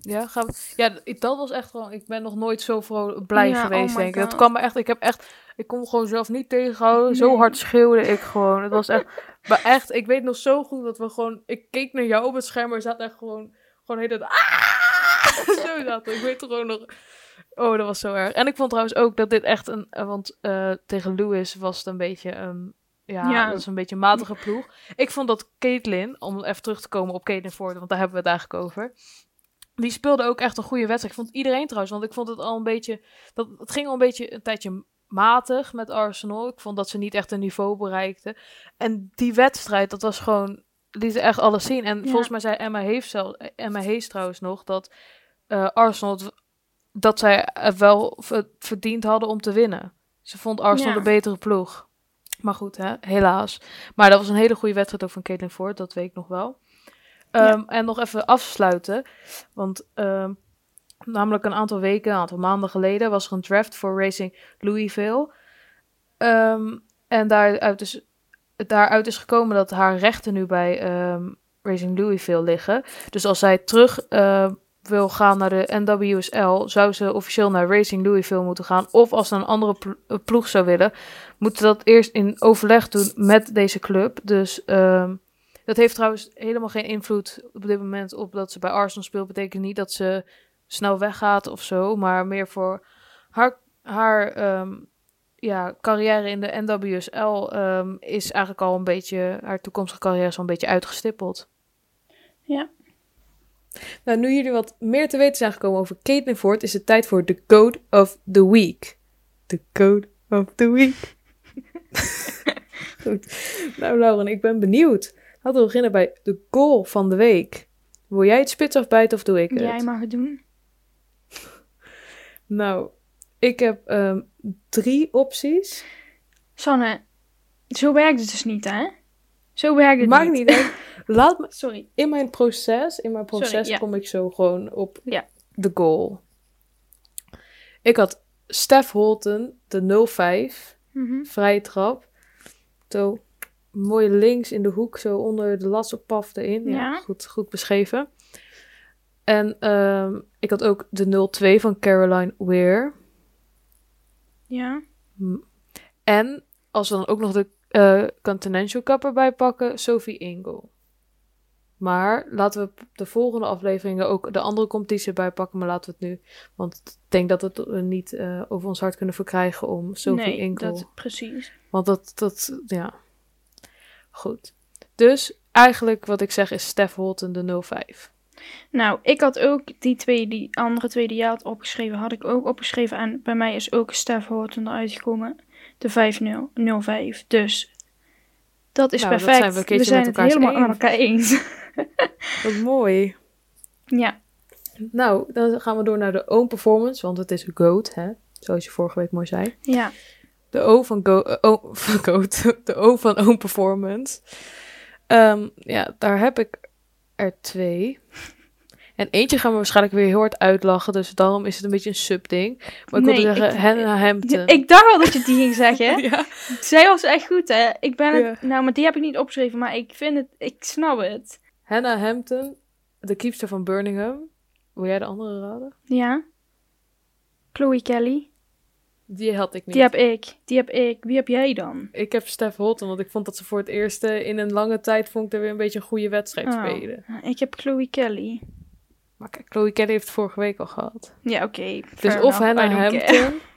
Ja, gaan we... ja, ik- dat was echt gewoon... Ik ben nog nooit zo vrolijk, blij Ja, geweest, oh my denk ik. Dat kwam me echt... Ik heb echt... Ik kon me gewoon zelf niet tegenhouden. Zo hard schreeuwde ik gewoon. Het was echt... Maar echt, ik weet nog zo goed dat we gewoon... Ik keek naar jou op het scherm, maar er zat echt gewoon... Gewoon heet het... Ah! zo zat het. Ik weet er gewoon nog... Oh, dat was zo erg. En ik vond trouwens ook dat dit echt een... Want eh, tegen Lewis was het een beetje... een ja, Ja. dat is een beetje een matige ploeg. Ik vond dat Caitlin, om even terug te komen op Caitlin Ford, want daar hebben we het eigenlijk over. Die speelde ook echt een goede wedstrijd. Ik vond iedereen trouwens, want ik vond het al een beetje... Dat, het ging al een beetje een tijdje matig met Arsenal. Ik vond dat ze niet echt een niveau bereikten. En die wedstrijd, dat was gewoon... liet echt alles zien. En Ja. volgens mij zei Emma Hees, zelf, Emma Hees trouwens nog dat eh, Arsenal... dat zij het wel ver- verdiend hadden om te winnen. Ze vond Arsenal Ja. de betere ploeg. Maar goed, hè, helaas. Maar dat was een hele goede wedstrijd ook van Caitlin Ford, dat weet ik nog wel. Ja. Ehm, En nog even afsluiten. Want ehm, namelijk een aantal weken, een aantal maanden geleden, was er een draft voor Racing Louisville. Ehm, en daaruit is, daaruit is gekomen dat haar rechten nu bij Racing Louisville liggen. Dus als zij terug wil gaan naar de NWSL, zou ze officieel naar Racing Louisville moeten gaan. Of als ze een andere eh, ploeg zou willen, moeten ze dat eerst in overleg doen met deze club. Dus ehm, dat heeft trouwens helemaal geen invloed op dit moment op dat ze bij Arsenal speelt. Betekent niet dat ze snel weggaat of zo, maar meer voor haar, haar ehm, ja, carrière in de NWSL ehm, is eigenlijk al een beetje, haar toekomstige carrière is al een beetje uitgestippeld. Ja. Nou, nu jullie wat meer te weten zijn gekomen over Caitlin Ford, is het tijd voor de Code of the Week. De Code of the Week. Goed. Nou, Lauren, ik ben benieuwd. Laten we beginnen bij de goal van de week. Wil jij het spits afbijten of doe ik het? Jij mag het doen. Nou, ik heb ehm, drie opties. Sanne, zo werkt het dus niet, hè? Zo werkt het Maakt niet. niet. Laat me, Sorry. in mijn proces, in mijn Sorry, proces ja. kom ik zo gewoon op Ja. de goal. Ik had Steph Holton, de 05, Mhm. vrije trap. Zo mooi links in de hoek, zo onder de lat op paf erin. Ja, Ja. Goed, goed beschreven. En ehm, ik had ook de 02 van Caroline Weir. Ja. En als we dan ook nog de eh, Continental Cup erbij pakken, Sophie Ingle. Maar laten we de volgende afleveringen ook de andere competitie erbij pakken. Maar laten we het nu, want ik denk dat we het eh, niet eh, over ons hart kunnen verkrijgen om Sophie nee, Ingle. dat precies. Want dat, dat, ja. Goed. Dus eigenlijk wat ik zeg is Steph Holton de 05. Nou, ik had ook die twee, die andere twee die jij had opgeschreven, had ik ook opgeschreven. En bij mij is ook Steph Horton eruit gekomen. De 5-0, 05. Dus dat is Nou, dat perfect. zijn we zijn met het helemaal eens. aan elkaar eens. Wat mooi. ja. Nou, dan gaan we door naar de own performance, want het is GOAT, hè? Zoals je vorige week mooi zei. Ja. De O van, go, eh, o, van GOAT. De O van own performance. Ehm, ja, daar heb ik er twee. En eentje gaan we waarschijnlijk weer heel hard uitlachen, dus daarom is het een beetje een subding. Maar ik Nee, wilde zeggen Hannah Hampton. Ik dacht al dat je die ging zeggen. ja. Zij was echt goed, hè? Ik ben het... Ja. Nou, maar die heb ik niet opgeschreven, maar ik vind het... Ik snap het. Hannah Hampton, de keepster van Birmingham. Wil jij de andere raden? Ja. Chloe Kelly. Die had ik niet. Die heb ik. Die heb ik. Wie heb jij dan? Ik heb Steph Holton, want ik vond dat ze voor het eerst eh, in een lange tijd vond ik er weer een beetje een goede wedstrijd Oh. spelen. Ik heb Chloe Kelly. Maar kijk, Chloe Kelly heeft het vorige week al gehad. Ja, oké. Dus of. Hannah don't care.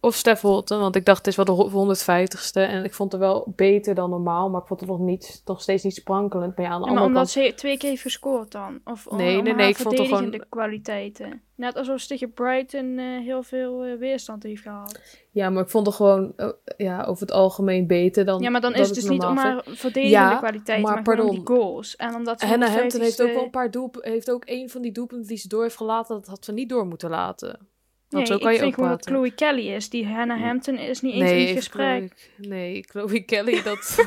Of Steph Holton, want ik dacht het is wel de ho- 150ste en ik vond het wel beter dan normaal, maar ik vond het nog, niet, nog steeds niet sprankelend. Maar ja, aan de Ja, maar andere omdat kant... ze twee keer heeft gescoord dan? Of om, Nee, om nee, nee, ik vond het gewoon- verdedigende kwaliteiten? Net alsof ze tegen Brighton eh, heel veel eh, weerstand heeft gehad. Ja, maar ik vond het gewoon eh, ja, over het algemeen beter dan ja, maar dan is het dus niet om haar verdedigende Ja, kwaliteiten, maar maar, die goals. En omdat ze Hannah Hampton heeft ook 150ste wel een paar doelp heeft ook een van die doelpunten die ze door heeft gelaten, dat had ze niet door moeten laten. Want Nee, zo kan ik je vind ook gewoon dat. Chloe Kelly is. Die Hannah Hampton is niet eens in het gesprek. Chloe- nee, Chloe Kelly, dat...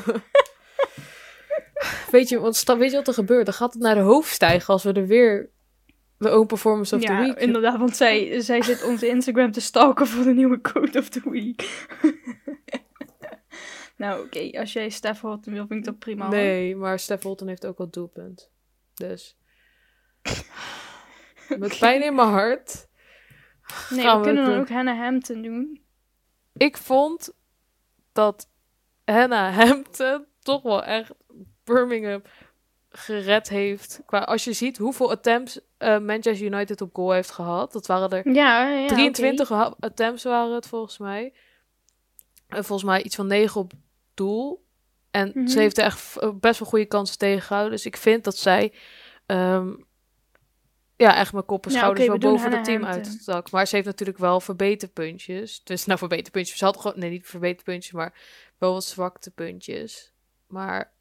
weet, je, want, weet je wat er gebeurt? Dan gaat het naar de hoofd stijgen als we er weer de own performance of the ja, week... inderdaad, want zij, zij zit onze Instagram te stalken voor de nieuwe Code of the Week. nou, oké, als jij Steph Horton wil, vind ik dat prima. hoor. Nee, maar Steph Holton heeft ook wel doelpunt. Dus... Met pijn in mijn hart. Nee, we kunnen dan ook Hannah Hampton doen. Ik vond dat Hannah Hampton toch wel echt Birmingham gered heeft. Qua, als je ziet hoeveel attempts eh, Manchester United op goal heeft gehad. Dat waren er Ja, ja 23 ha- attempts waren het volgens mij. En volgens mij iets van 9 op doel. En Mhm. ze heeft er echt best wel goede kansen tegengehouden. Dus ik vind dat zij ehm, ja, echt mijn kop en schouders wel boven het team uitstak. Maar ze heeft natuurlijk wel verbeterpuntjes. Dus nou verbeterpuntjes. Ze had gewoon, nee niet verbeterpuntjes, maar wel wat zwaktepuntjes. Maar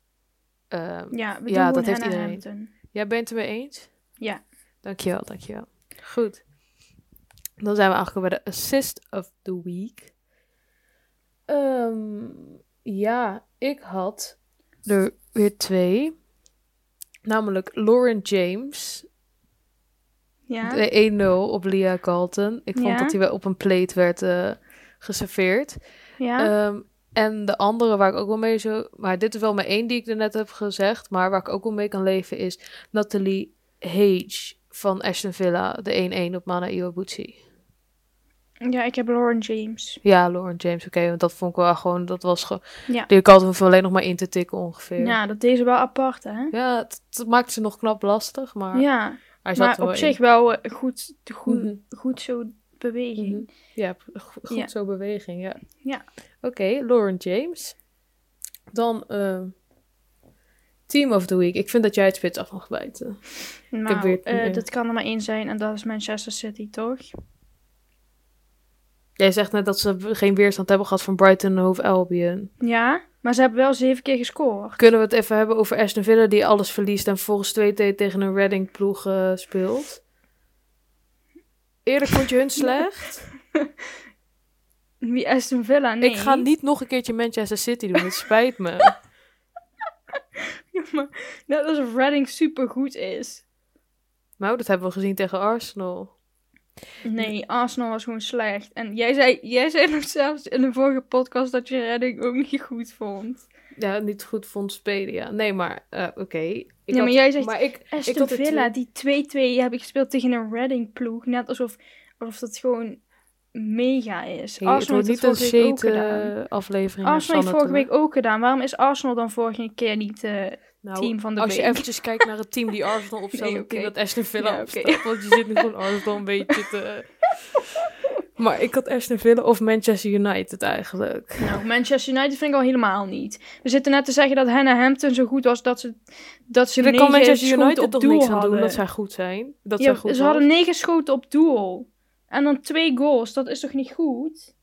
ehm, Ja, Ja, dat heeft iedereen. Hampton. Jij bent het mee eens? Ja. Dankjewel, dankjewel. Goed. Dan zijn we eigenlijk bij de assist of the week. Ehm, ja, ik had er weer twee. Namelijk Lauren James. Ja. De 1-0 op Leah Carlton. Ik vond Ja. dat hij wel op een plate werd eh, geserveerd. ja. Ehm, en de andere waar ik ook wel mee zo... Maar dit is wel mijn één die ik er net heb gezegd. Maar waar ik ook wel mee kan leven is Natalie Hage van Aston Villa. De 1-1 op Mana Iwabuchi. ja, ik heb Lauren James. Ja, Lauren James. Oké, want dat vond ik wel gewoon... Dat was gewoon... Ja. Die hoefde alleen nog maar in te tikken ongeveer. Ja, dat deze wel apart, hè? Ja, het, het maakt ze nog knap lastig. Maar Ja, hij zat maar op in. zich wel eh, goed, goed, Mhm. goed zo beweging. Mhm. Ja, go- goed Ja. zo beweging, ja. Ja. Oké, Lauren James. Dan eh, Team of the Week. Ik vind dat jij het spits af mag bijten. Nou, eh, dat kan er maar één zijn en dat is Manchester City, toch? Jij zegt net dat ze geen weerstand hebben gehad van Brighton en Hove Albion. Ja, maar ze hebben wel zeven keer gescoord. Kunnen we het even hebben over Aston Villa die alles verliest en volgens 2 tegen een Reading ploeg eh, speelt? Eerlijk, vond je hun slecht? Wie Aston Villa? Nee. Ik ga niet nog een keertje Manchester City doen, het spijt me. Ja, maar net alsof Reading supergoed is. Nou, dat hebben we gezien tegen Arsenal. Nee, Arsenal was gewoon slecht. En jij zei, jij zei nog zelfs in de vorige podcast dat je Redding ook niet goed vond. Ja, niet goed vond spelen, ja. Nee, maar eh, oké. Ja, maar jij zegt maar ik, ik had Villa, twee- die 2-2 heb ik gespeeld tegen een Reading ploeg. Net alsof, alsof dat gewoon mega is. Hey, het Arsenal wordt niet een shit gedaan. aflevering. Arsenal heeft vorige week ook gedaan. Waarom is Arsenal dan vorige keer niet eh Nou, team van de Als je week? eventjes kijkt naar het team die Arsenal opstelt, Nee, en het team oké. dat Aston Villa Ja, opstelt. Want je zit nu gewoon Arsenal een beetje te... maar ik had Aston Villa of Manchester United eigenlijk. Nou, Manchester United vind ik al helemaal niet. We zitten net te zeggen dat Hannah Hampton zo goed was dat ze, dat ze negen kan Manchester United op toch doel niks aan hadden. doen dat zij goed zijn. Dat Ja, zij goed ze hadden negen schoten op doel. En dan twee goals. Dat is toch niet goed?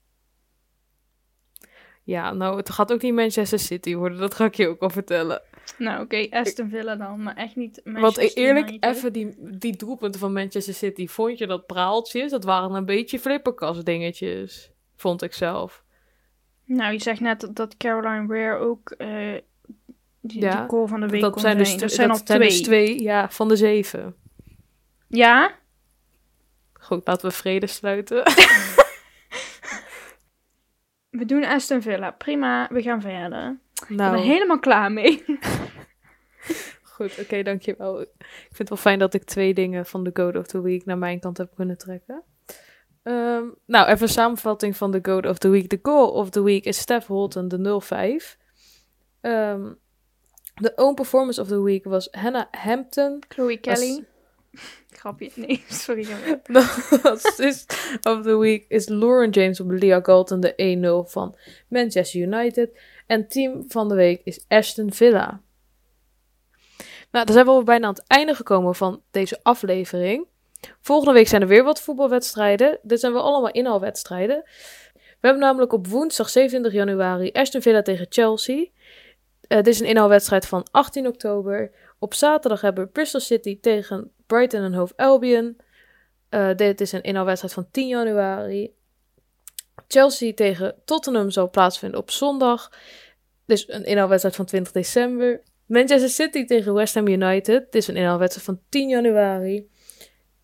Ja, nou, het gaat ook niet Manchester City worden. Dat ga ik je ook al vertellen. Nou, oké, Aston Villa dan, maar echt niet Want Manchester eerlijk, even die, die doelpunten van Manchester City. Vond je dat praaltjes? Dat waren een beetje flipperkast dingetjes. Vond ik zelf. Nou, je zegt net dat, dat Caroline Ware ook eh die, Ja, die goal van de week dat zijn, dus, Dat zijn dat al zijn twee. dus twee ja, van de zeven. Ja? Goed, laten we vrede sluiten. We doen Aston Villa. Prima, we gaan verder. Ik ben nou, er helemaal klaar mee. goed, oké, dankjewel. Ik vind het wel fijn dat ik twee dingen van de Goat of the Week naar mijn kant heb kunnen trekken. Ehm, nou, even een samenvatting van de Goat of the Week. De Goal of the Week is Steph Holton, de 05. Ehm, de Own Performance of the Week was Hannah Hampton. Chloe Kelly. Grapje. Nee, sorry. De Assist of the Week is Lauren James op Leah Galton, de 1-0 van Manchester United. En team van de week is Aston Villa. Nou, dan zijn we bijna aan het einde gekomen van deze aflevering. Volgende week zijn er weer wat voetbalwedstrijden. Dit zijn wel allemaal inhaalwedstrijden. We hebben namelijk op woensdag 27 januari Aston Villa tegen Chelsea. Eh, dit is een inhaalwedstrijd van 18 oktober. Op zaterdag hebben we Bristol City tegen Brighton en Hove Albion. Eh, dit is een inhaalwedstrijd van 10 januari. Chelsea tegen Tottenham zal plaatsvinden op zondag. Dus een inhaalwedstrijd van 20 december. Manchester City tegen West Ham United. Dit is een inhaalwedstrijd van 10 januari.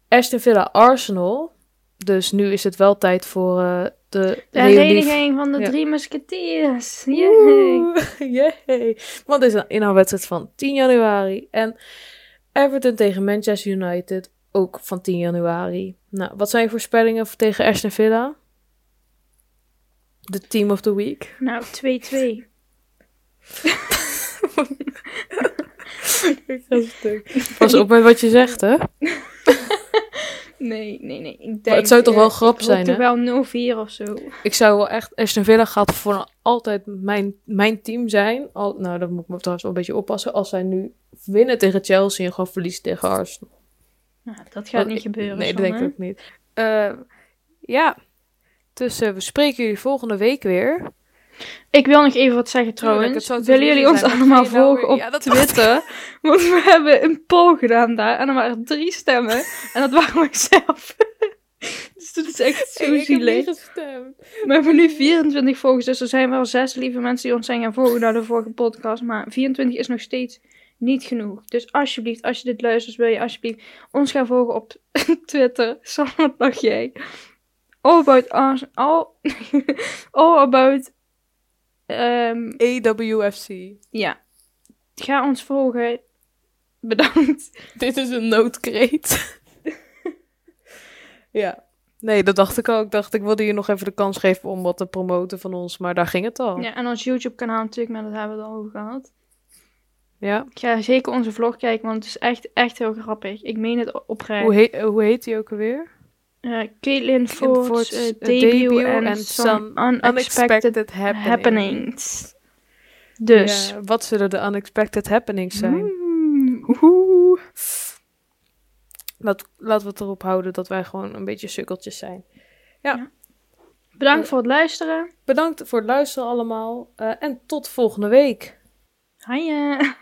Aston Villa Arsenal. Dus nu is het wel tijd voor eh, de, De hereniging van de Ja. drie musketiers. Yay. Yay. Want dit is een inhaalwedstrijd van 10 januari. En Everton tegen Manchester United ook van 10 januari. Nou, wat zijn je voorspellingen voor- tegen Aston Villa? De team of the week. Nou, 2-2. Ik ga stuk. Pas op met wat je zegt, hè? Nee, nee, nee. Ik denk, het zou toch wel eh, grap ik zijn, hè? wel 0-4 of zo. Ik zou wel echt... Aston Villa gaat voor altijd mijn, mijn team zijn. Al, nou, dan moet ik me trouwens wel een beetje oppassen. Als zij nu winnen tegen Chelsea en gewoon verliezen tegen Arsenal. Nou, dat gaat Want niet gebeuren. Nee, dat denk ik ook niet. Eh, ja, dus we spreken jullie volgende week weer. Ik wil nog even wat zeggen trouwens. Willen jullie ons zijn, allemaal nou volgen weer- op Ja, Twitter? Want we hebben een poll gedaan daar en er waren drie stemmen. En dat waren wij zelf. dus dat is echt zo zielig. gestemd. We hebben nu 24 volgers, dus er zijn wel zes lieve mensen die ons zijn gaan volgen naar de vorige podcast. Maar 24 is nog steeds niet genoeg. Dus alsjeblieft, als je dit luistert, wil je alsjeblieft ons gaan volgen op Twitter. Sam, wat dacht jij? All about us, all, all about, ehm, AWFC. ja. Ga ons volgen. Bedankt. Dit is een noodkreet. ja. Nee, dat dacht ik ook. Ik dacht, ik wilde je nog even de kans geven om wat te promoten van ons. Maar daar ging het al. Ja, en ons YouTube kanaal natuurlijk, maar dat hebben we het al over gehad. Ja. Ga zeker onze vlog kijken, want het is echt, echt heel grappig. Ik meen het oprecht. Hoe, heet, hoe heet die ook alweer? Uh, Caitlin Ford's Ford's, uh, uh, debut, debut en and some some unexpected, Unexpected happening. happenings. Dus. Ja, wat zullen de unexpected happenings zijn? Mm. Laat, laten we het erop houden dat wij gewoon een beetje sukkeltjes zijn. Bedankt Eh. voor het luisteren. Bedankt voor het luisteren allemaal. eh, en tot volgende week. Hiya.